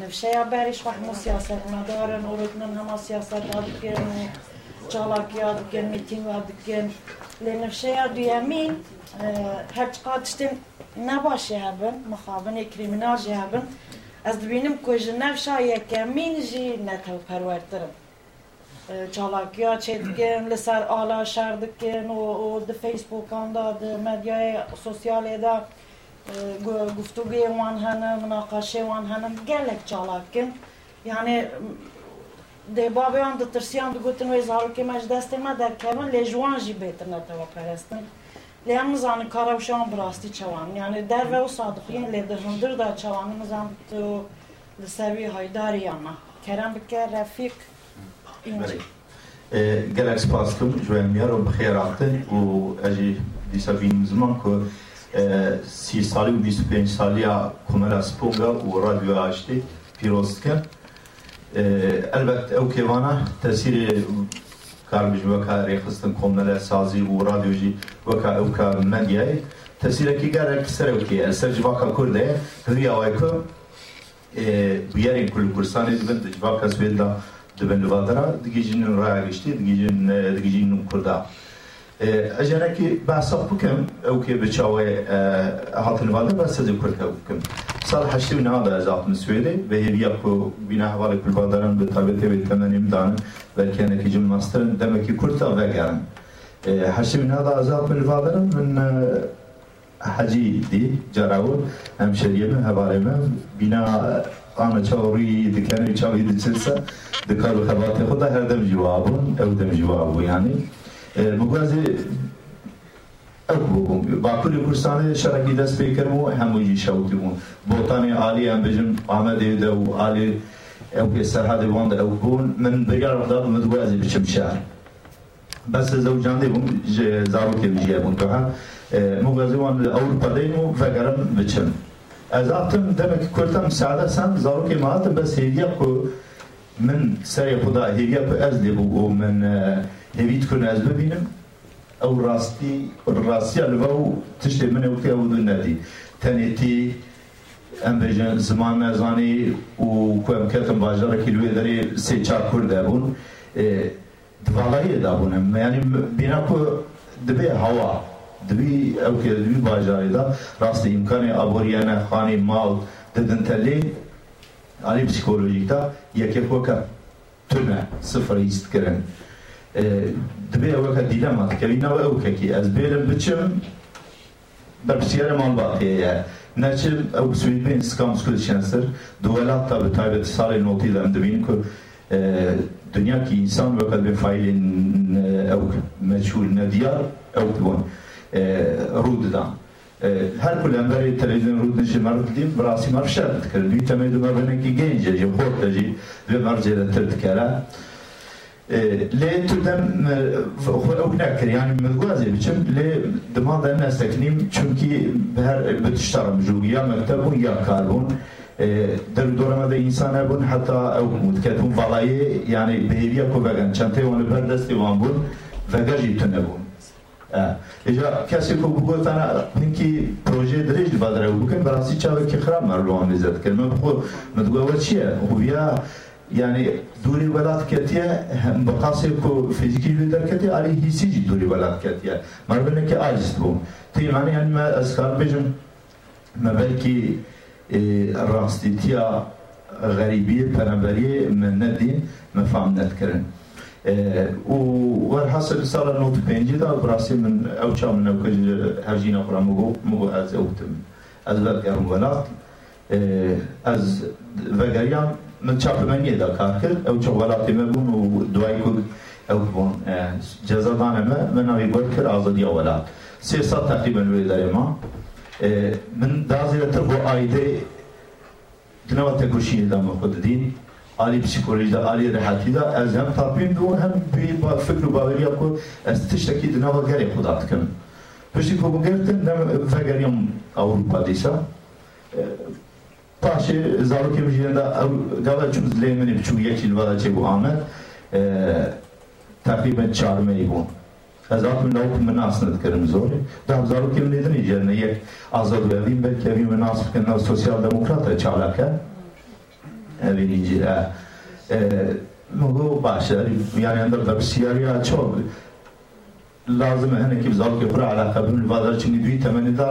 نفشايا باريش واحد مو سياسات مدارا أوردنا هما سياسات أدكن جالاكي أدكن ميتين أدكن لنفشايا ديامين هرچ قادشتن نباش هبن مخابن كريمنال هبن. از دبینم که جنب شاید کمین جی نتو پرورترم jî netew perwertirim. Çalakiya çêdikin, li ser ala şer dikin û di Facebookan da, di medyayê sosyalê da guftuguyê wan hene, münaqaşê wan hene, gelek çalakin. Yani de babayan di tirsiyan digotin wê zarokê me ji destê me derkevin lê ji wan jî bêtir netewe perestin. Lê em nizanin kara wî şewan bi rastî çewan. Yani derve û sadiqiyên lê di hindir da çewanî nizan tu li ser wî haydarî ya me. Kerem bike înc.
Gelek spas kim ji we miyaro bi xêr hatin û ez jî dîsa bînim ziman ku sî salî û bîst pênc saliya Komera Sponga û radyoya aştê pîroz dikin. Elbet ew kêvana tesîrê karbij weka rêxistin komele sazî û radyo jî weka ew ka medyayê tesîrekî gerek ser ew kê ser civaka Kurd e hiriya we ku bi yerên Kurdistanê dibin di civaka Swêd da dibin li vadera digîjînin raya giştî digîjin digîjînin Kurda ejenekî behsa bikim ew kê bi çawe hatin vade be sezê Kurd ew bikim sal heştê wî neha da ez hatim Swêdê ve hêviya ku bîna hevalê kulvaderan bi taybetê wê temenî bidanin belki enekî cim masterin demekî Kurd da vegerin heştê wî neha da ez hatim قام تشاوري كان يتشاوري الجلسه ذكر خبراتي خذ هذا جواب أو دم جواب يعني. آه، بگوازی اکبوم با کل کردستان شرکی دست پیکر مو همونجی شوتی مون بوتانی عالی هم بجم آمده دو عالی أو که سرحد واند أو بون. من بریار اقدار مدوازی بچم شهر. بس زوجان دي بون زارو تبجيه بون طبعا آه، مو غازي وان اول قديم فقرم بچم. Ez hatim demek Kurdan müsaade sen me hatim bes hêviya ku min serê xwe da hêviya ku ez bû û min hêvî dikune ez bibînim ew rastî rastiya li ew tiştê min ew ew du nedî tenêtî em bêjin ziman nezanî û ku em ketin bajarekî li wê دوی او که دوی باجاری دا راست امکان ابوریان خانی مال ددن تلی علی پسیکولوژیک دا یکی خوکا تونه صفر ایست کرن. دوی او که دیلمات که این او که از بیرم بچم برپسیار مال باقیه نچم او سوید بین سکام سکول شنسر دولت تا به تایبت سال نوتی دارم دوین که دنیا که انسان وقت به فایل او مجهول ندیار او تبون. ددان her kulemberi televizyon rudnişi merdidim brasi marşer dikir. Büyük temeli merbeneki gence, jim jî ve mercele tirtikere. لێ تو دەم ئەو نەکرد ینی مگوازێ بچم لێ دما دەم نەستەکنیم چونکی هەر بتشتارم ژوو یا مەکتەب بوون یا کار بوون در دورما ده انسان بون حتی او متکتون والایی یعنی بهیویا کو وگن چنته وان بردستی وان بون وگجی تنه بون اینجا کسی که بگوتن اینکه پروژه درش بدره بکن براسی چاوه که خراب مرلوان می‌زد کن من خود مدگوه چیه؟ خوبیا یعنی دوری ولاد کتیه مقاسی که فیزیکی رو در کتیه علی هیسی جی دوری ولاد کتیه. مربنه که عجز بوم. تی معنی یعنی من از کار بجم من بلکی راستیتیا غریبی پنبری من ندین مفهم ندکرن. والحاصل صار نوت بينجي دا براسي من اوشا من اوكج هرجينا قرا مغو مغو از اوتم از وقرم ولات از وگریان من چاپمنیه دا کار کرد او چه ولاتی مبون و دوای کود او بون جزادانه ما من نوی گل کرد آزادی ولات سه سال تقریبا روی داره ما من دازی تر bu ayda dınava tekuşini da mı din Ali psikolojide, Ali rehatida ez hem tatmin bu hem bir fikru baveriya ku ez tişteki dınava gere kuda tıkın. Pişti ku bu gertin nem vegeriyam Avrupa disa paşe zarok emjiyende gala çum zleymeni biçu yekil vada çe bu Ahmet takriben çarmeyi bu. Ez atmin lavuk münasını tıkırım zor. Da zarok emnedin icerne yek azad verdiğim belki evi münasip kenar sosyal demokrata çalaka. Birinci, bu bahşeler yani yandır da bir siyariya çok لازم هنه که زالوک پر علاقه بن وادر چنی دوی تمنی دا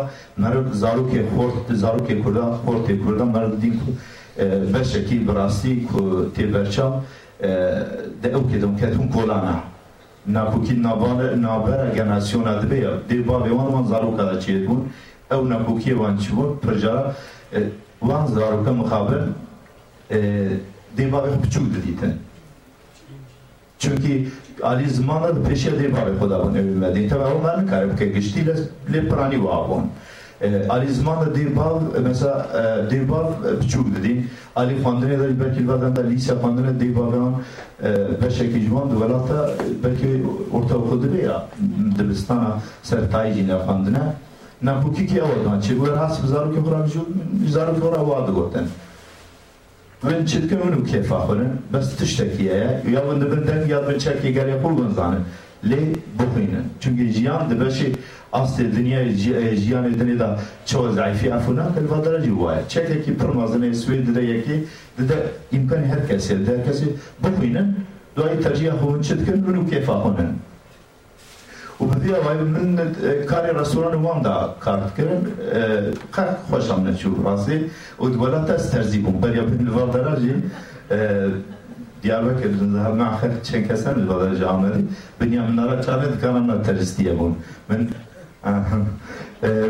خورت زالوک کردا خورت کردا مرد دین بشه بشکی براستی که تی برچا ده او که دم کتون کولانا ناپوکی نابان نابر گناسیون ادبیا دی با وان من زالوک دا چیت بون او ناپوکی وان چبون پرجا وان زالوک مخابر دماغ küçüktü diyeten. Çünkü ali zmana e da peşe demağı Kudavan evveldi. Tabi onlar ne karı buke geçtiyle le prani vabon. E, ali zmana demağı e, mesela demağı küçük dedi. Ali fandine de belki vadan da lise fandine demağın beşe kicman da velata belki orta okudu veya dibistana sertayi yine fandine. Napuki ki ya oradan. Çe bu hasb zaru ki kuram zor zaru kura vadı goten. من چیت که منو کیفا خونه بس تشتکیه یا من دبندن یا من چکی گری قول زانه لی بخینن چونکه جیان دبشی اصل دنیا جیان دنیا دا چو ضعیفی افونا کل وادر جواه چکی کی پرمازنه سوید ده یکی ده امکان هر کسی ده کسی بخینن دوای ترجیح خون چیت که منو کیفا خونه وبدي وای من کاری رستوران وان دا کار کردن کار خوشم نشو راستی و دولا تا استرزی بوم بریا بین الوالدار جی Diyarbakır مع خير çen kesen الوالدار جی آمدی بنیا من را چاره دکانم را ترستیه بون من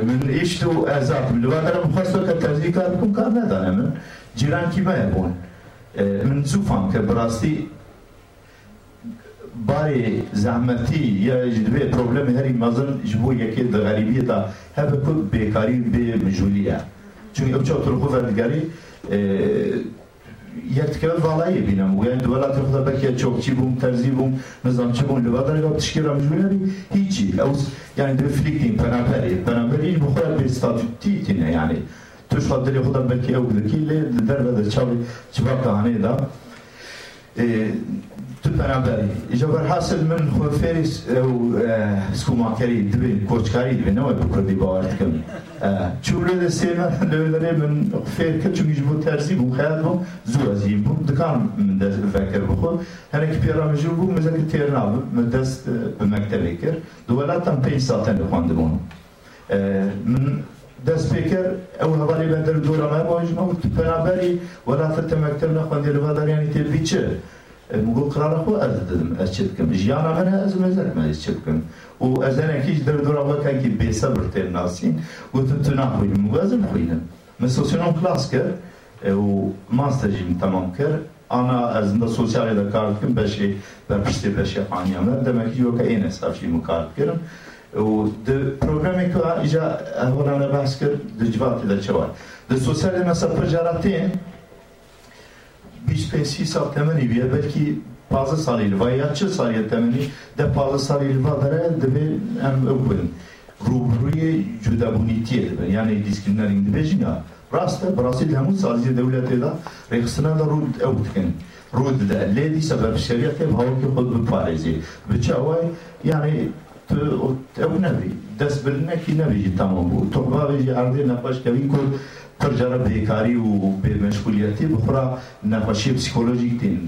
من ایش تو ازات من الوالدار مخصوص که ترزی کار بکن کار ندانه من جیران کی بون من زوفان که براستی باری زحمتی یا جدوی پروبلم هری مازن جبو یکی د غریبی دا هبه کو بیکاری به مجولیه چون او چه طرقو وردگاری یک تکرار والایی بینم و یعنی دولت خدا بکی چوکچی بوم ترزی بوم نظامچی بوم لبادر یا تشکیل مجولیه هیچی او یعنی دو فلیکتین پنابری پنابری این بخور به ستاتوتی تینه یعنی توش خاطر خدا بکی او دکی لی در بده چاوی چباب دهانه دا بەنابەر جبر حاصل من خۆ فێری آه، آه، سکوماکەری دوێن کۆچکاری دوێنەوە بە کوردی باورت كم آه، چوورە لە سێمە لەێ من فێر کە چویش بۆ تەرسی بوو خیال بۆ زوو ئەزیم بوو دکان من دەستفەکرد بخۆ هەرێکی بو بوو مزەکە تێرنا من دەست بە مەکتەبێ کرد. دووەلاتم پێی ساتەن دبون من دەست پێکرد ئەو هەواڵی بەندەر دوورەمە بۆژمە بەرابەری وەلاتە تەمەکتەر نەخواندێ لە باداریانی تێبیچە مگو قرار خو از دادم از چه بکم جیانا من از مزر من از چه بکم و از این کیش در دورا وکن که بی صبر تیر ناسین گوتم تو نخویم مگو از این خوینم من سوسیونم کلاس کرد و ماستر جیم تمام کرد آنا از این سوسیالی دا کار کم بشی بر پشتی بشی خانیام در دمکی جو که این اصلاف جیم کار کرم و د پروګرامي کې اجازه هغه نه بحث کړ د جواب د چوال د سوسیال مسافر جراتین مثلا پروژراتین 25 سال temeli bir belki bazı salil ve yatçı salil temeli de bazı salil var da ve em ökülün ruhruye cudabunitiye de yani diskriminaring de bejina ڕاستە بڕاستی لە هەموو سازی دەولەتێدا ڕێخستنەدا ڕوود ئەو بکەن ڕوو دەدا لێ دیسە بە شریەتێ هەوڵکی خۆت بپارێزی بچوای یعنی ئەو نەبی دەستبرنەکی نەبیجی تەمام بوو تۆ باێژی ئاردێ نەخۆشکەوی کورد پرجارە بێکاری و بێمەشغولیەتی بخورا نەخۆشی پسیکۆلۆژیک دین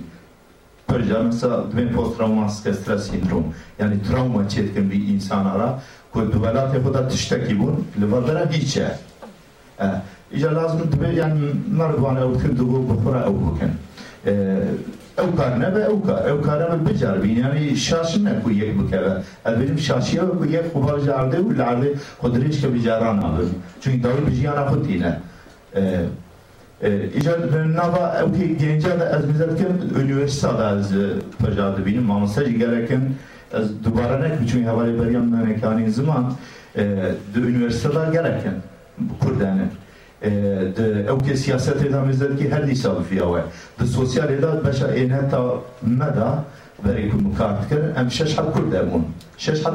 پرجارە دوێن پۆست تراوماسکە سترە سیندروم یعنی تراومە چێتکن بی ئینسانارا کو دووەلاتی خۆدا تشتێکی بوون لەبەردەرە هیچە ئیجا لازم دبێ یان نەڕوانە ئەو کرد بۆ بخورا ئەو بکەن ئەو کار نەبێ ئەو کار ئەو کارە من بجاربین ینی شاش نەکو یەک بکەوە ئەبێنم شاشیە بە یەک خوبا جاردێ و لاردێ خودرێش کە بجاران نابن چون داوی بژیانە خودینە ایجاد نava ew ki genca da ez bizetkin üniversite da ez peja dibînim mamostajî gelekin ez dubara nekim çünkü hevalê beriyam nekanî ziman di üniversite da gelekin Kurdane di ew ke siyasetê da mizdetkî her dîsa bifiya we di sosyalê da beşa êneta me da berê ku mikar dikir em şeş hat Kurd hebûn şeş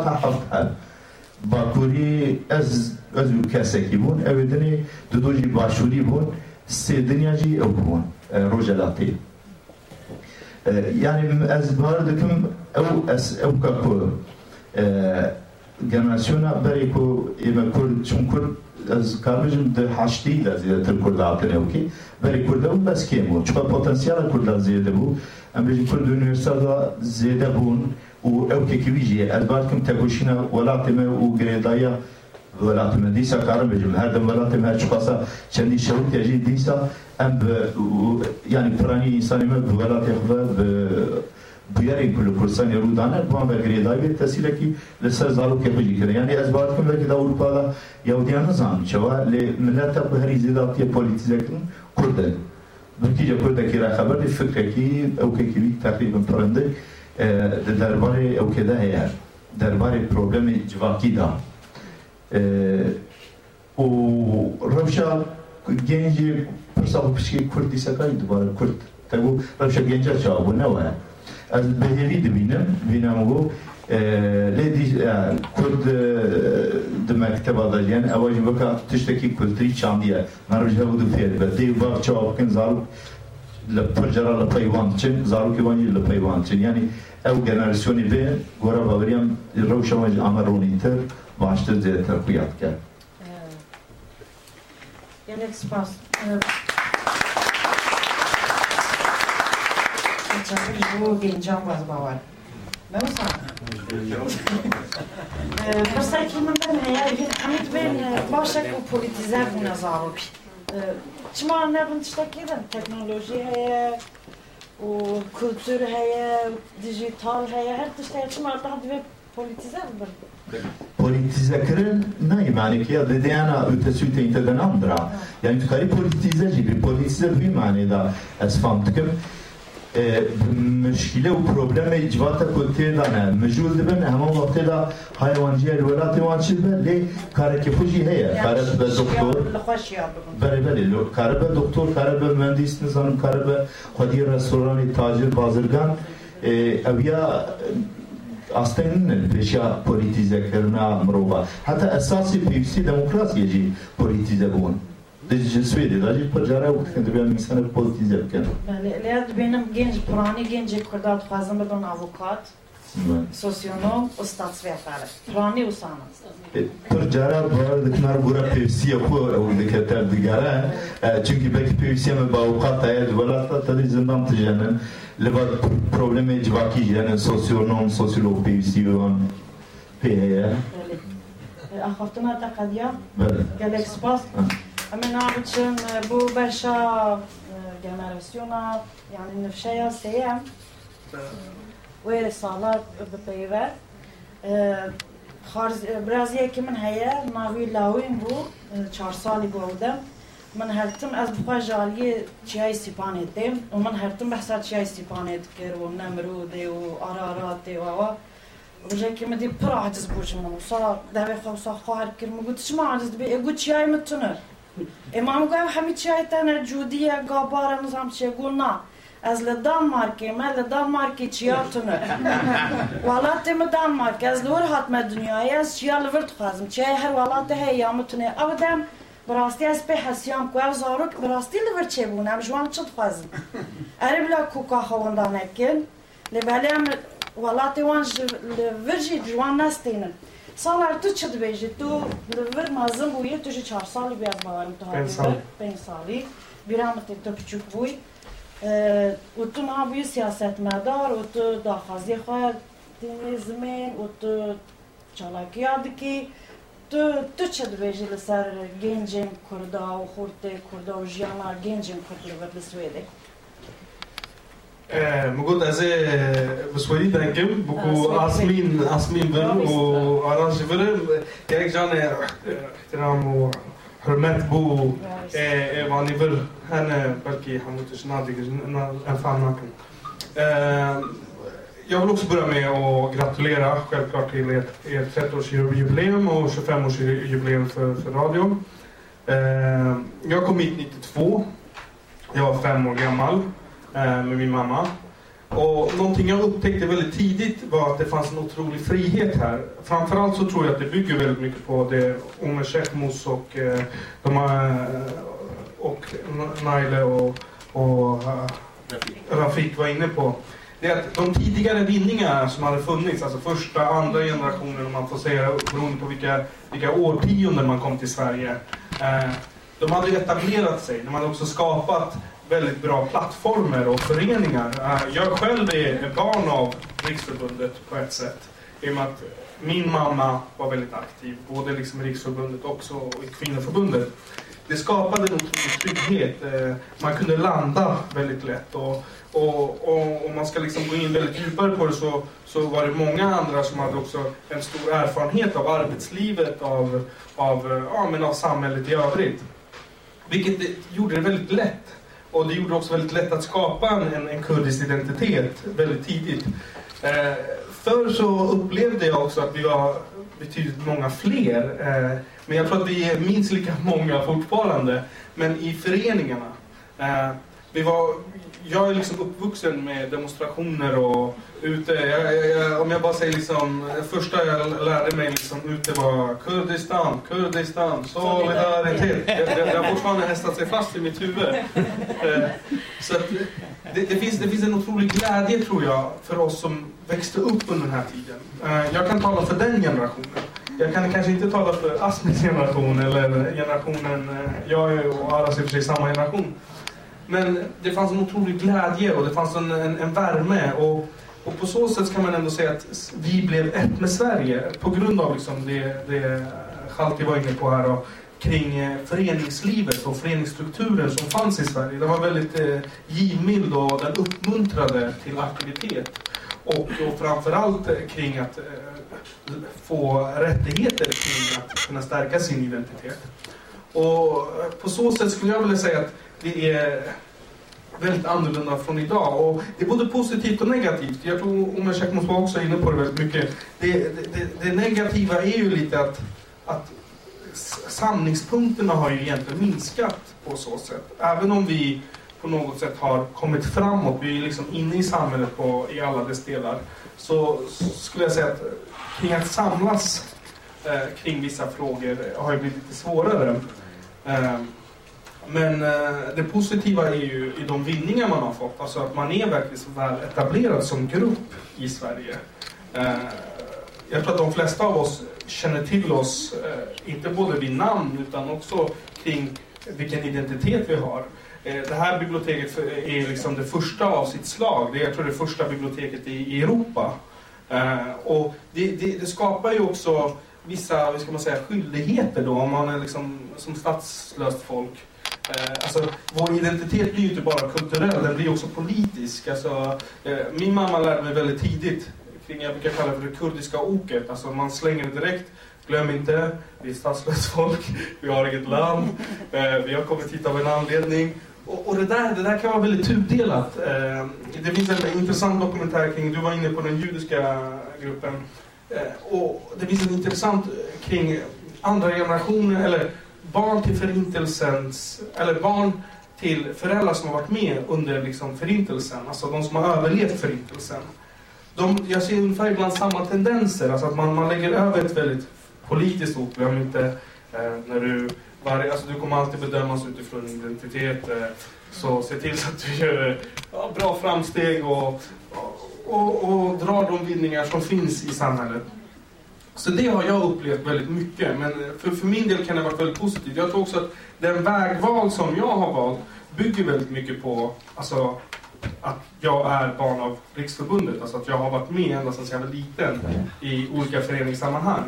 ez û kesekî bûn ew ê dinê di dû jî başûrî bûn sê dinya jî ew bûn rojelatê yani ez bar dikim ew ez ew ka ku generasyona berê ku ême Kurd çûn Kurd ez haştî de zêdetir Kurd hatine wekî berê Kurd ew bes kêm bû çuqa potansiyala Kurda zêde bû em bêjin Kurd üniversiteda zêde bûn û ew kekî wî jî ye و أو كيكويجي ادباركم تاكوشينا ولاتما و غريدايا ولاتما ديسا كارم بجم هذا ولاتما هاد شقاسا شاني شروط يجي ديسا ام يعني براني انسان ما بولات يخبا بياري كل كرسان يرود عنا بوان بغريداي تسيلك لسر زارو كيكويجي كده يعني ادباركم لك دا اوروبا دا يوديان نظام شوا لملات بهري زيداتي بوليتيزكن كردن بكي جا را خبر الفكرة كي أو كيكويك تقريبا برندك e di derbarê ewkê de heye derbarê problemê civakî da. Û rewşa gencê pirsa pişkê Kurd dîsekayî dibare Kurd. Tebû rewşa genca çabû ne we? Ez bihêvî dibînim bînem û lê Kurd di mekteba peyvan çin zarokê wan jî li peyvan çin yani ew generasyonê bê gora baweriyam rewşa wan jî ameronîtir başta zêdetir xuya dike
Gelek spas. Bu gencam baz bavar. Ben sana. Pırsaki min ben heye hamit ben başak u politizer bu nazarok. Çima nebin tiştekidin teknoloji heye u kültür heye dijital heye her tiştek çima daha dibe politizer bir.
politize kirin nayê manekiya li dêyana ötesûtê te de namdira yani tu karî politize bî politize vî manê da ez fam dikim مشکله و پروبلم اجوات کو تیدا نه مجول دبن همه وقت دا حیوانجی الولات وان چیز به لی کار کی خوشی هيا کار به دکتر بله بله کار به دکتر کار به مهندس نظام کار به خودی رستوران تاجر بازرگان اویا aslında peşa politize kirna mrova. Hatta esası piyusi demokrasiye jî politize bûn. Di Swêdê da jî pir cara wekî dibe insanek politize bikin.
Lêya dibênim genç piranî gencê Kurda dixwazin bibin avokat, sosyonom û statsvetare. Piranî û sana.
Pir cara bar dikinar gora pêwisiya xwe ew dike ter digere çünkü belki pêwisiya me bi avukat welata te dî zindan tijenin li ber problemê civakî yani sosyonom sosyolog pêwîsî wan pê heye.
Axaftina te qediya
Bele.
gelek spas. Em ê nabiçin bu beşa generasyona yani nifşeya sêyem wê salar bipeyve Biraziyekî min heye navî lawên bû çar salî gordem من هرتم از بخوا جالی چیای سیپانه دیم و من هرتم بحثا چیای سیپانه دکر و نمروده و آرارات و و بجا که مدی پر عجز بوش من و سا دوی خواه سا خواهر کرد مگو چما عجز بی اگو چیای E ma më gëmë hami qajtë në gjudije ga bara në zamë që guna. Ez le Danmark'e me le Danmark'e çiyatını. Vallahi mi Danmark ez lor hatme dünyaya ez çiyal vırt xazım. Çey her vallahi hey yamutune. Avdem براستی از به حسیام کو از زارک براستی لور چه بونم جوان چت خازم اره بلا کوکا خواندان اکن لبالیم ولاتی وان لور جی جوان نستینن سالار تو چه دبیجی تو لور مازم بویی تو جی چهار سالی بیاد باورم تو
پنج سال.
پنج سالی بیرام تو küçük بوی و تو ما بوی سیاست مدار و تو داخازی خواه دینیزمین و تو چالاکی یادکی تو تو چه دبیجی لسر گنجین کردا و خورت کردا و جیانا گنجین کرد لور Могуто
аз е господин Данкем, боку Асмин, Асмин Бен, бо Аранжи Бен, як жане ихтирам у hürmet bu evani bir hene belki hamutish nadiger en fan naken. Eh, jag vill också börja med att gratulera självklart till ert, ert 30-årsjubileum och 25-årsjubileum för, för radion. Eh, jag kom hit 92. Jag var fem år gammal. Eh, med min mamma. Och någonting jag upptäckte väldigt tidigt var att det fanns en otrolig frihet här. Framförallt så tror jag att det bygger väldigt mycket på det Omer Shekmus och, eh, de, eh, och Naile och, och eh, Rafik var inne på. Det är att de tidigare vinningarna som hade funnits, alltså första, andra generationen om man får säga beroende på vilka, vilka årtionden man kom till Sverige. Eh, de hade etablerat sig. De hade också skapat väldigt bra plattformar och föreningar. Eh, jag själv är barn av Riksförbundet på ett sätt. I och med att min mamma var väldigt aktiv, både liksom i Riksförbundet också och i Kvinnoförbundet. Det skapade en otrolig trygghet. Eh, man kunde landa väldigt lätt. Och, och, och om man ska liksom gå in väldigt djupare på det så, så var det många andra som hade också en stor erfarenhet av arbetslivet, av, av, ja, men av samhället i övrigt. Vilket det gjorde det väldigt lätt. Och det gjorde också väldigt lätt att skapa en, en, kurdisk identitet väldigt tidigt. Eh, förr så upplevde jag också att vi var betydligt många fler. Eh, men jag tror att vi är minst lika många fortfarande. Men i föreningarna. Eh, vi var, jag är liksom uppvuxen med demonstrationer och ute. Jag, jag, jag, om jag bara säger liksom, det första jag lärde mig liksom ute var Kurdistan, Kurdistan, solidaritet. Det, det, det har fortfarande hästat sig fast i mitt huvud. Eh, så det, det, finns, det finns en otrolig glädje tror jag för oss som växte upp under den här tiden. Eh, jag kan tala för den generationen. Jag kan kanske inte tala för Asmis generation eller generationen, eh, jag är och Aras är i och för sig samma generation. Men det fanns en otrolig glädje och det fanns en, en, en värme. Och, och på så sätt kan man ändå säga att vi blev ett med Sverige på grund av liksom det, det Chalti var inne på här och kring eh, föreningslivet och föreningsstrukturen som fanns i Sverige. Den var väldigt eh, givmild och den uppmuntrade till aktivitet. Och, och framförallt eh, kring att eh, få rättigheter kring att kunna stärka sin identitet. Och eh, på så sätt skulle jag vilja säga att det är väldigt annorlunda från idag. Och det är både positivt och negativt. Jag tror Omer Shekmos var också inne på det väldigt mycket. Det, det, det, det negativa är ju lite att, att sanningspunkterna har ju egentligen minskat på så sätt. Även om vi på något sätt har kommit framåt, vi är liksom inne i samhället på, i alla dess delar, så skulle jag säga att kring att samlas eh, kring vissa frågor har ju blivit lite svårare. Eh, men eh, det positiva är ju i de vinningar man har fått, alltså att man är verkligen så väl etablerad som grupp i Sverige. Eh, jag tror att de flesta av oss känner till oss, eh, inte både vid namn utan också kring vilken identitet vi har. Eh, det här biblioteket är liksom det första av sitt slag. Det är, jag tror det första biblioteket i, i Europa. Eh, och det, det, det skapar ju också vissa, vad ska man säga, skyldigheter då om man är liksom som statslöst folk. Eh, alltså, vår identitet blir ju inte bara kulturell, den blir också politisk. Alltså, eh, min mamma lärde mig väldigt tidigt kring, jag brukar kalla det för det kurdiska oket. Alltså man slänger det direkt. Glöm inte, vi är statslöst folk, vi har inget land, eh, vi har kommit hit av en anledning. Och, och det, där, det där kan vara väldigt tudelat. Eh, det finns en intressant dokumentär kring, du var inne på den judiska gruppen. Eh, och det finns en intressant kring andra generationer, eller barn till förintelsens, eller barn till föräldrar som har varit med under liksom förintelsen, alltså de som har överlevt förintelsen. De, jag ser ungefär ibland samma tendenser, alltså att man, man lägger över ett väldigt politiskt ord, glöm inte eh, när du varje, alltså du kommer alltid bedömas utifrån din identitet. Eh, så se till så att du gör eh, ja, bra framsteg och, och, och drar de vinningar som finns i samhället. Så det har jag upplevt väldigt mycket. Men eh, för, för min del kan det ha varit väldigt positivt. Jag tror också att den vägval som jag har valt bygger väldigt mycket på alltså, att jag är barn av Riksförbundet. Alltså att jag har varit med ända sedan jag var liten i olika föreningssammanhang.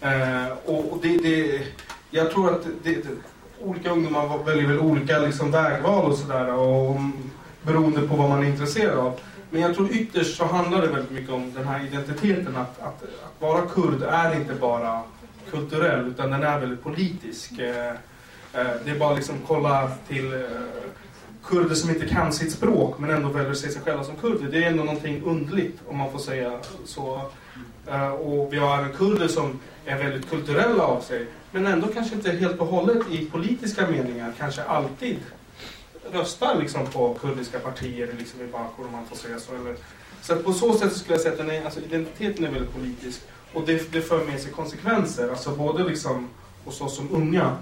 Eh, och, och det, det, jag tror att det, det, olika ungdomar väljer väl olika liksom, vägval och sådär. Mm, beroende på vad man är intresserad av. Men jag tror ytterst så handlar det väldigt mycket om den här identiteten. Att, att, att vara kurd är inte bara kulturell utan den är väldigt politisk. Eh, eh, det är bara liksom kolla till eh, kurder som inte kan sitt språk men ändå väljer att se sig själva som kurder. Det är ändå någonting undligt om man får säga så. Och vi har även kurder som är väldigt kulturella av sig men ändå kanske inte helt och hållet i politiska meningar kanske alltid röstar liksom på kurdiska partier liksom i Bakur om man får säga så. Eller, så på så sätt skulle jag säga att den är, alltså, identiteten är väldigt politisk och det, det för med sig konsekvenser, alltså både liksom hos oss som unga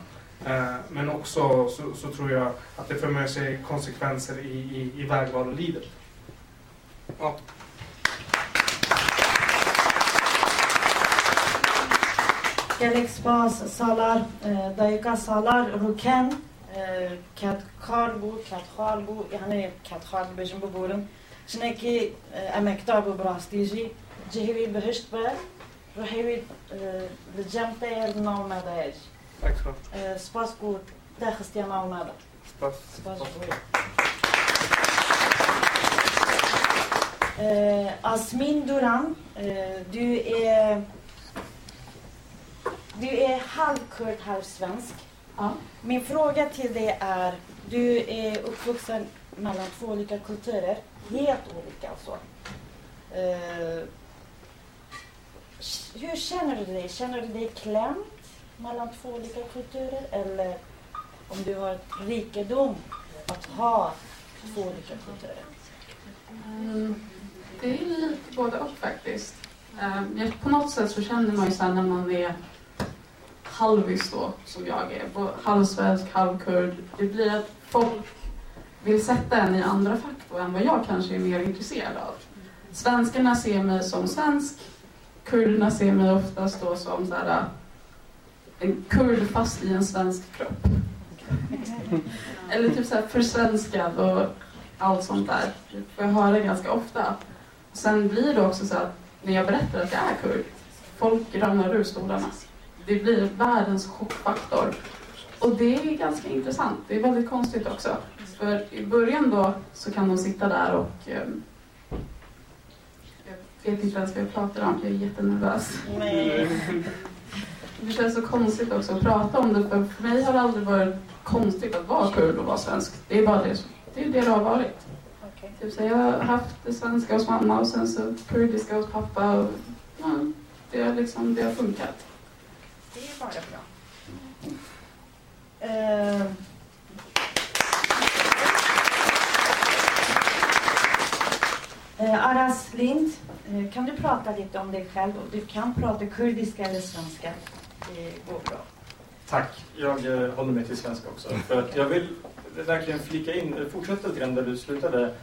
eh, men också så, så, tror jag att det för med sig konsekvenser i, i, i vägval och livet. Ja.
Gelek spas salar, dayıka salar ruken کات خال بود کات خال بود یعنی کات خال بجم ببورم شنکی امکتار بو براستیجی جهوی بهشت به روحیوی لجمت یر نام مدایج سپاس بود دخستی نام مدا
سپاس
سپاس بود Asmin Duran, du är, du är halvkurd, halvsvensk. Ja. Min fråga till dig är, du är uppvuxen mellan två olika kulturer, helt olika alltså. Uh, hur känner du dig? Känner du dig klämd mellan två olika kulturer eller om du har ett rikedom att ha två olika kulturer?
Mm, det är lite både och faktiskt. Um, på något sätt så känner man ju sen när man är halvis då, som jag är, halvsvensk, halvkurd. Det blir att folk vill sätta en i andra fack då än vad jag kanske är mer intresserad av. Svenskarna ser mig som svensk, kurderna ser mig oftast då som så här, en kurd fast i en svensk kropp. Eller typ så här försvenskad och allt sånt där. Det får jag höra ganska ofta. Sen blir det också så att när jag berättar att jag är kurd, folk ramlar ur stolarna det blir världens chockfaktor. Och det är ganska intressant. Det är väldigt konstigt också. För i början då så kan de sitta där och um, jag vet inte ens vad jag pratar om, jag är jättenervös. Nej. Det känns så konstigt också att prata om det, för för mig har det aldrig varit konstigt att vara kurd och vara svensk. Det är bara det, det, är det, det har varit. Okay. Typ så jag har haft det svenska hos mamma och sen så kurdiska hos pappa. Och, ja, det, har liksom, det har funkat.
Det är bara bra. Ehm. Eh. Aras Lind, eh, kan du prata lite om dig själv? Du kan prata kurdiska eller svenska. Det går bra.
Tack. Jag eh, håller mig till svenska också. För att jag vill verkligen flika in, fortsätta lite grann där du slutade.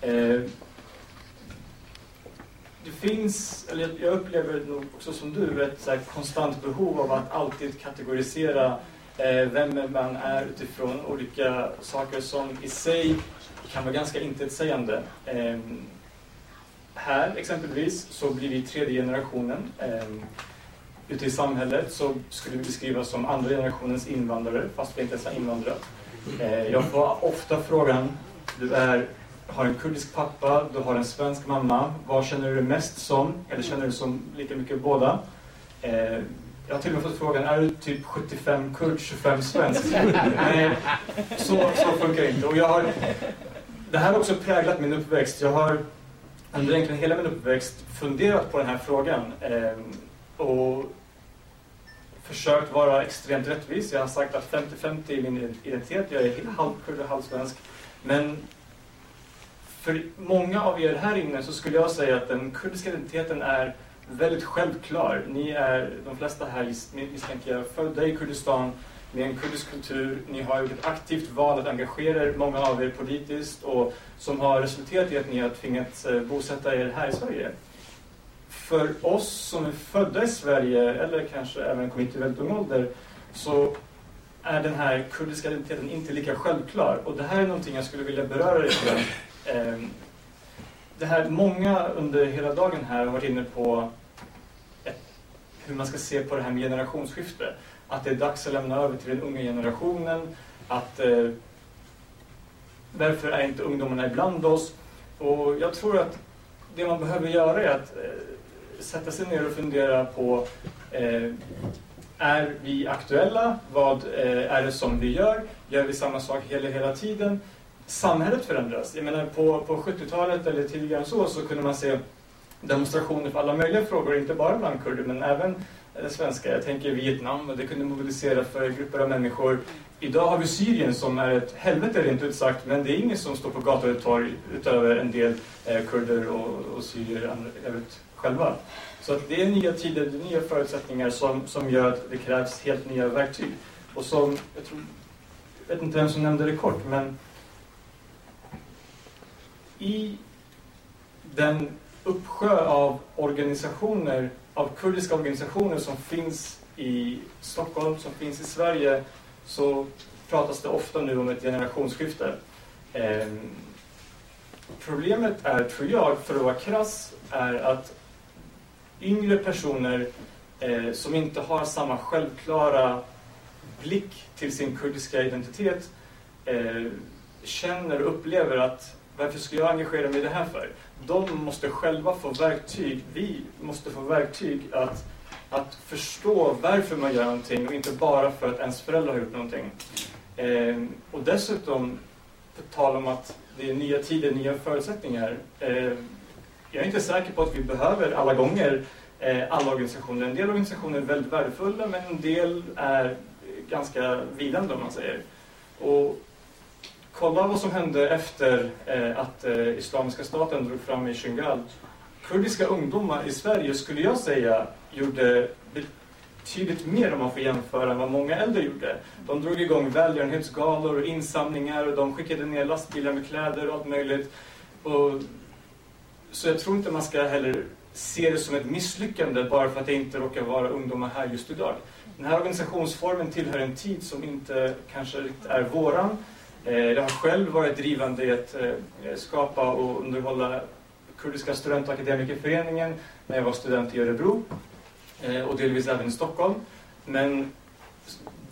Eh, det finns, eller jag upplever nog också som du, ett så konstant behov av att alltid kategorisera eh, vem man är utifrån olika saker som i sig kan vara ganska intetsägande. Eh, här exempelvis så blir vi tredje generationen. Eh, ute i samhället så skulle vi beskrivas som andra generationens invandrare fast vi inte ens är invandrare. Eh, jag får ofta frågan, du är har en kurdisk pappa, du har en svensk mamma. Vad känner du dig mest som? Eller känner du som lika mycket båda? Eh, jag har till och med fått frågan, är du typ 75 kurd, 25 svensk? Nej, så, så funkar det inte. Och jag har, det här har också präglat min uppväxt. Jag har under egentligen hela min uppväxt funderat på den här frågan. Eh, och försökt vara extremt rättvis. Jag har sagt att 50-50 är min identitet. Jag är halvkurd och halvsvensk. Men för många av er här inne så skulle jag säga att den kurdiska identiteten är väldigt självklar. Ni är, de flesta här misstänker jag, födda i Kurdistan. med en kurdisk kultur. Ni har gjort ett aktivt val att engagera er, många av er politiskt och som har resulterat i att ni har tvingats eh, bosätta er här i Sverige. För oss som är födda i Sverige, eller kanske även kommit till väldigt ung ålder, så är den här kurdiska identiteten inte lika självklar. Och det här är någonting jag skulle vilja beröra lite grann. Ehm, det här, många under hela dagen här har varit inne på ett, hur man ska se på det här med generationsskifte. Att det är dags att lämna över till den unga generationen. Att eh, därför är inte ungdomarna ibland oss. Och jag tror att det man behöver göra är att eh, sätta sig ner och fundera på eh, är vi aktuella? Vad eh, är det som vi gör? Gör vi samma sak hela, hela tiden? Samhället förändras. Jag menar på, på 70-talet eller tidigare så, så kunde man se demonstrationer för alla möjliga frågor, inte bara bland kurder men även eh, svenskar. Jag tänker Vietnam, och det kunde mobilisera för grupper av människor. Idag har vi Syrien som är ett helvete rent ut sagt, men det är ingen som står på gator och torg utöver en del eh, kurder och, och syrier vet, själva. Så att det är nya tider, det är nya förutsättningar som, som gör att det krävs helt nya verktyg. Och som, jag, tror, jag vet inte vem som nämnde det kort, men i den uppsjö av organisationer, av kurdiska organisationer som finns i Stockholm, som finns i Sverige, så pratas det ofta nu om ett generationsskifte. Eh, problemet är, tror jag, för att vara krass, är att yngre personer eh, som inte har samma självklara blick till sin kurdiska identitet eh, känner och upplever att varför ska jag engagera mig i det här för? De måste själva få verktyg, vi måste få verktyg att, att förstå varför man gör någonting och inte bara för att ens föräldrar har gjort någonting. Eh, och dessutom, på tal om att det är nya tider, nya förutsättningar. Eh, jag är inte säker på att vi behöver alla gånger eh, alla organisationer. En del organisationer är väldigt värdefulla men en del är ganska vidande om man säger. Och kolla vad som hände efter eh, att eh, Islamiska staten drog fram i Shingal. Kurdiska ungdomar i Sverige skulle jag säga gjorde betydligt mer om man får jämföra än vad många äldre gjorde. De drog igång välgörenhetsgalor och insamlingar och de skickade ner lastbilar med kläder och allt möjligt. Och, så jag tror inte man ska heller se det som ett misslyckande bara för att det inte råkar vara ungdomar här just idag. Den här organisationsformen tillhör en tid som inte kanske riktigt är våran. Eh, jag har själv varit drivande i att eh, skapa och underhålla Kurdiska student och akademikerföreningen när jag var student i Örebro eh, och delvis även i Stockholm. Men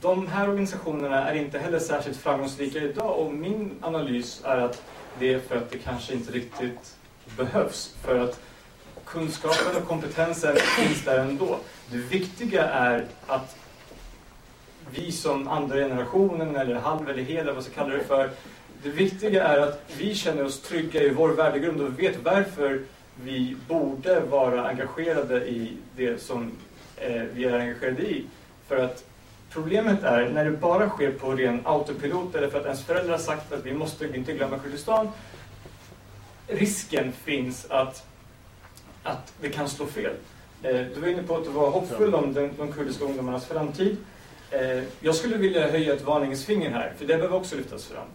de här organisationerna är inte heller särskilt framgångsrika idag och min analys är att det är för att det kanske inte riktigt behövs. För att kunskapen och kompetensen finns där ändå. Det viktiga är att vi som andra generationen eller halv eller hel, eller vad ska kalla det för. Det viktiga är att vi känner oss trygga i vår värdegrund och vet varför vi borde vara engagerade i det som eh, vi är engagerade i. För att problemet är när det bara sker på ren autopilot eller för att ens föräldrar har sagt att vi måste inte glömma Kurdistan. Risken finns att att det kan slå fel. Eh, du var inne på att du var hoppfull om den, de kurdiska ungdomarnas framtid. Eh, jag skulle vilja höja ett varningens finger här, för det behöver också lyftas fram.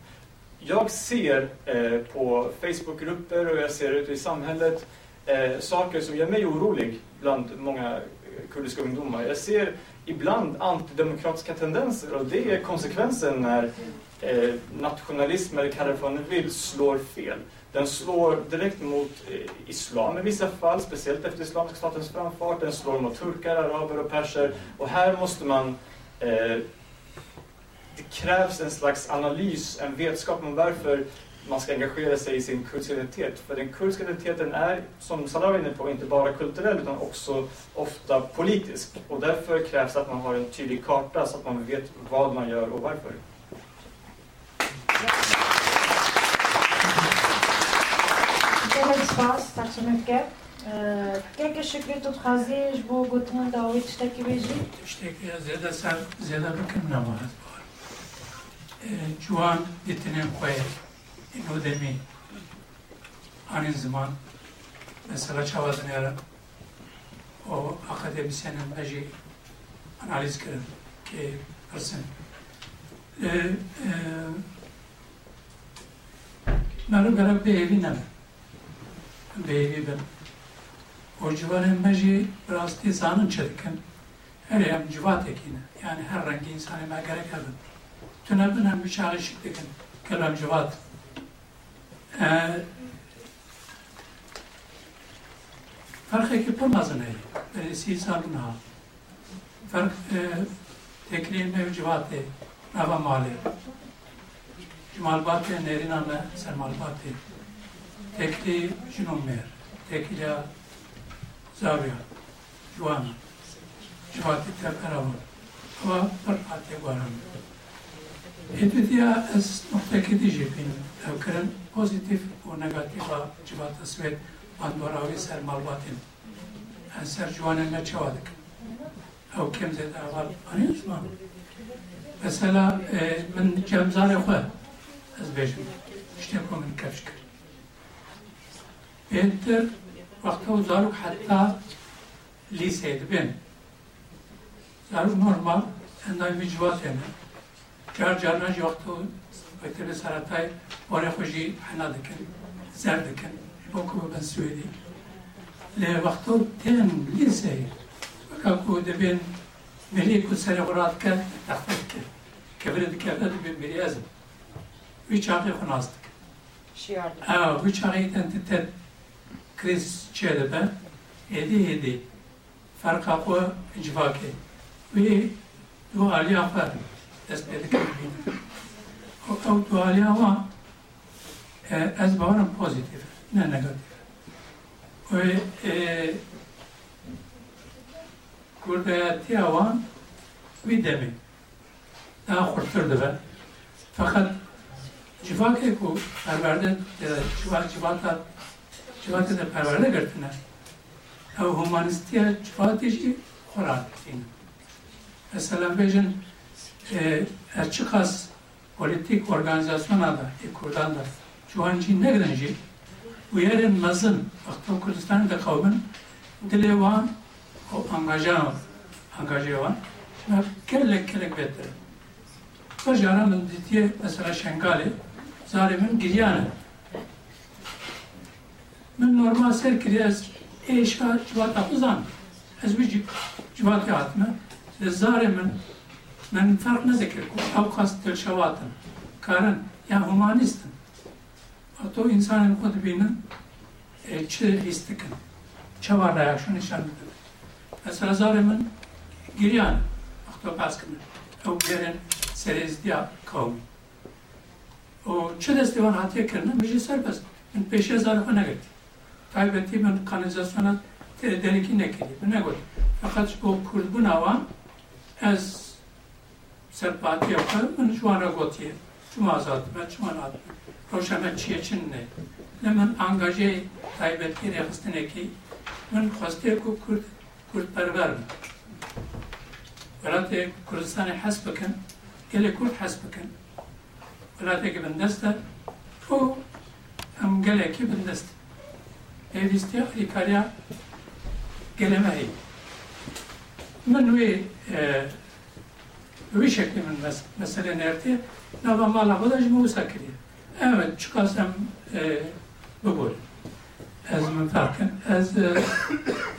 Jag ser eh, på Facebookgrupper och jag ser ute i samhället eh, saker som gör mig orolig bland många kurdiska ungdomar. Jag ser ibland antidemokratiska tendenser och det är konsekvensen när eh, nationalism, eller kalla det vad ni vill, slår fel. Den slår direkt mot eh, islam i vissa fall, speciellt efter Islamiska statens framfart. Den slår mot turkar, araber och perser. Och här måste man... Eh, det krävs en slags analys, en vetskap om varför man ska engagera sig i sin kurdiska identitet. För den kurdiska identiteten är, som Salah var inne på, inte bara kulturell utan också ofta politisk. Och därför krävs att man har en tydlig karta så att man vet vad man gör och varför.
Tack så mycket. که شکلی تو خوازیش بو گوتمان داوی تشتکی بیجی؟
تشتکی از سر زیده بکم نمارد بار جوان دیتنیم خواه. اینو دمی. آن زمان مثلا چواز نیارم و اکادمیسیانم بجی انالیز کردم که پرسن من رو برم به ایوی نمه به ایوی برم Hocaların meji rastı zanın çirkin. Her hem civat ekine. Yani her rengi insan eme gerek edin. Tünebin hem müşahişik dikin. Kelam civat. Ee, Fark ekip olmazın ey. Beni sisarın ha. Fark e, tekliğin mev civat ey. Nava mali. Cumal batı nerin anne sen mal batı. Tekli mer. Tekli زاوية جوانا جواتي تر أرابا أما برقات يقوانا هدوتيا أس نقطة كده جيبين تفكرن بوزيتيف ونيجاتيفا جوات أسويت باندوراوي سر مالباتين سر جوانا لا جوادك أو كم زيت أغار أنا يسمع مثلا من جمزار أخوه أز بيجم. اشتاكو من كفشكر بيتر وقتها زارو حتى ليسيد بين زارو نورمال اندای ویجوات یعنی جار جارنا جی وقتو وقتی سرطای واره خوشی حنا دکن زر دکن بوکو بن سویدی لی وقتو تن لیسه وکاکو دبین ملی کو سر غرات کن تخفیف کن کبرد کبرد دبین بری ازم وی چاقی خناست کن آه وی چاقی تن kriz çeyde ben edi edi farka ko civake ve duali afar dest pê dikim ew dualiya wan ez bawerim pozitif ne negatif? Wê kurdayatiya wan wî demê daha xurtir dibe fakat civakê ku perwerde civata civata de perwerde girtine ew humanistiya civatê jî xwe radîne Mesela bejin açık az politik organizasyona da Kurdan da Cuhancı ne grenci uyarın mazın vakti Kürdistan'ın da kavmin dili van o angajan angaje van ve kellek kellek better. Bajara min ditiye mesela Şengali zalimin giryanı من normal ser kiri ez eşka civata uzan. Ez bir civata atma. Zare men men fark ne zekir ko. Avkas tel şavatan. Karan ya humanistim. Ato insanın kutbinin elçi istikin. Çavarda ya şunu şanlı. Mesela zare men giriyan. Akto baskını. Ev gerin serezdiya kavmi. O çe destivan hatiye kirine, müjde serbest. Ben peşe zarfa ne girdi. Elbette ben kanalizasyona deliki nekirdim. Ne gol. Fakat bu kurgun hava ez serpati yapar, ben şu ana gotiye. Şu azaltı, ben şu an adım. Roşana çiye çin ne. Lemen angaje taybetki rekhiste neki. Ben khostiye ku kurd, kurd berber mi. Velate Kurdistan'ı has bakın. Gele kurd has bakın. Velate ki ben deste. O hem gele ki ben deste. Evliste Amerika'ya gelemeyi. من وی وی شکلی من مسئله نرده نبا مالا خودش موسا کریه اما چکاسم بگول از من فرقن از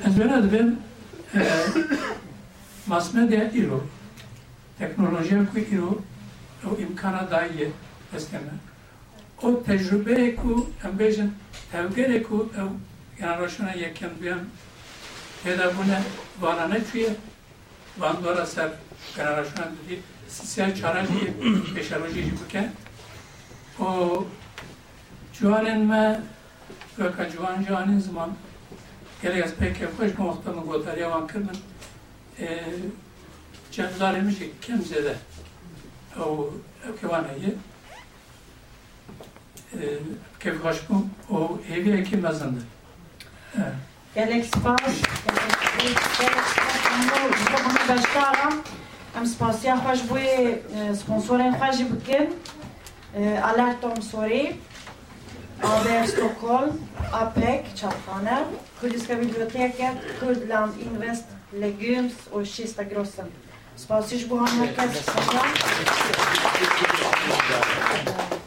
از براد بیم مسمه ده ایرو تکنولوژی که ایرو أو امکانا داییه بستمه أو تجربه که ام بیجن تفگره أو Янрошина яким бем, это буне варане чуе, ван дора сер Янрошина дуди, сисия чараши пешарожи жибуке, o cuanên me veka cuan ciwanên ziman gelek ez pêkê xweş moxta min gotariya wan kir min cemzarê min jî kêm zêde ew ew kevan heye kêf xweş bû û hêviyekî mezin de
Gelek spas gelek spas ام سپاسیا خوش بوی سپانسورین خوشی بکن alert om Sori, AB Stockholm, APEC, chattkhane, Kurdiska biblioteket, Kurdland Invest, Legumes och Kista Grossen. سپاسیش بو هم مرکز سلام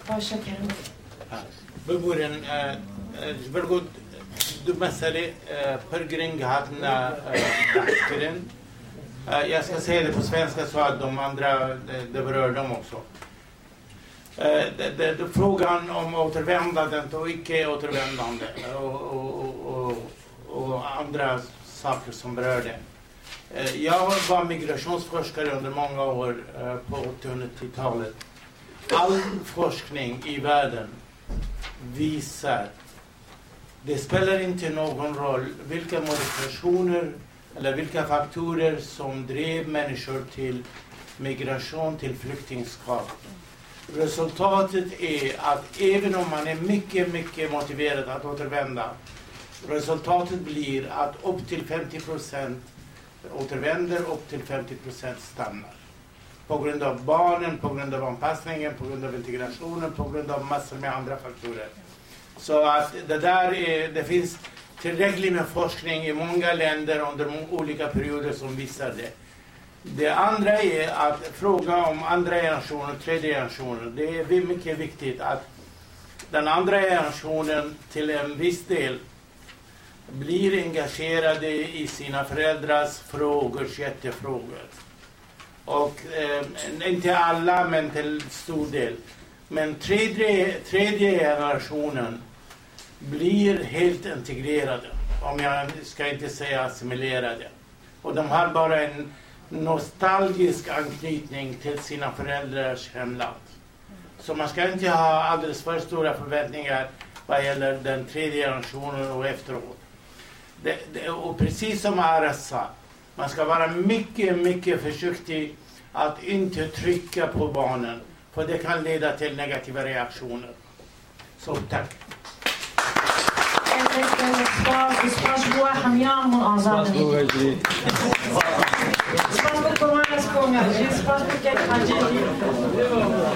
باشه
du mässade eh, Pörgring hade eh, dagsgren. Eh, jag ska säga det på svenska så att de andra, det berör dem också. Frågan om återvändandet och icke återvändande och, andra saker som berör det. Jag var migrationsforskare under många år på 1890-talet. All forskning i världen visar det spelar inte någon roll vilka modifikationer eller vilka faktorer som drev människor till migration, till flyktingskap. Resultatet är att även om man är mycket, mycket motiverad att återvända, resultatet blir att upp till 50 procent återvänder, upp till 50 procent stannar. På grund av barnen, på grund av anpassningen, på grund av integrationen, på grund av massor med andra faktorer. Så att det där är, det finns tillräckligt med forskning i många länder under olika perioder som visar det. Det andra är att fråga om andra generationer, tredje generationer. Det är mycket viktigt att den andra generationen till en viss del blir engagerade i sina föräldrars frågor, hjärtefrågor. Och eh, inte alla, men till stor del. Men tredje, tredje generationen blir helt integrerade, om jag ska inte säga assimilerade. Och de har bara en nostalgisk anknytning till sina föräldrars hemland. Så man ska inte ha alldeles för stora förväntningar vad gäller den tredje generationen och efteråt. Det, det, och precis som Aras sa, man ska vara mycket, mycket försiktig att inte trycka på barnen, för det kan leda till negativa reaktioner. Så tack.
Je pense que tu as un peu de temps. Je pense que tu as un peu de. Je pense que tu as.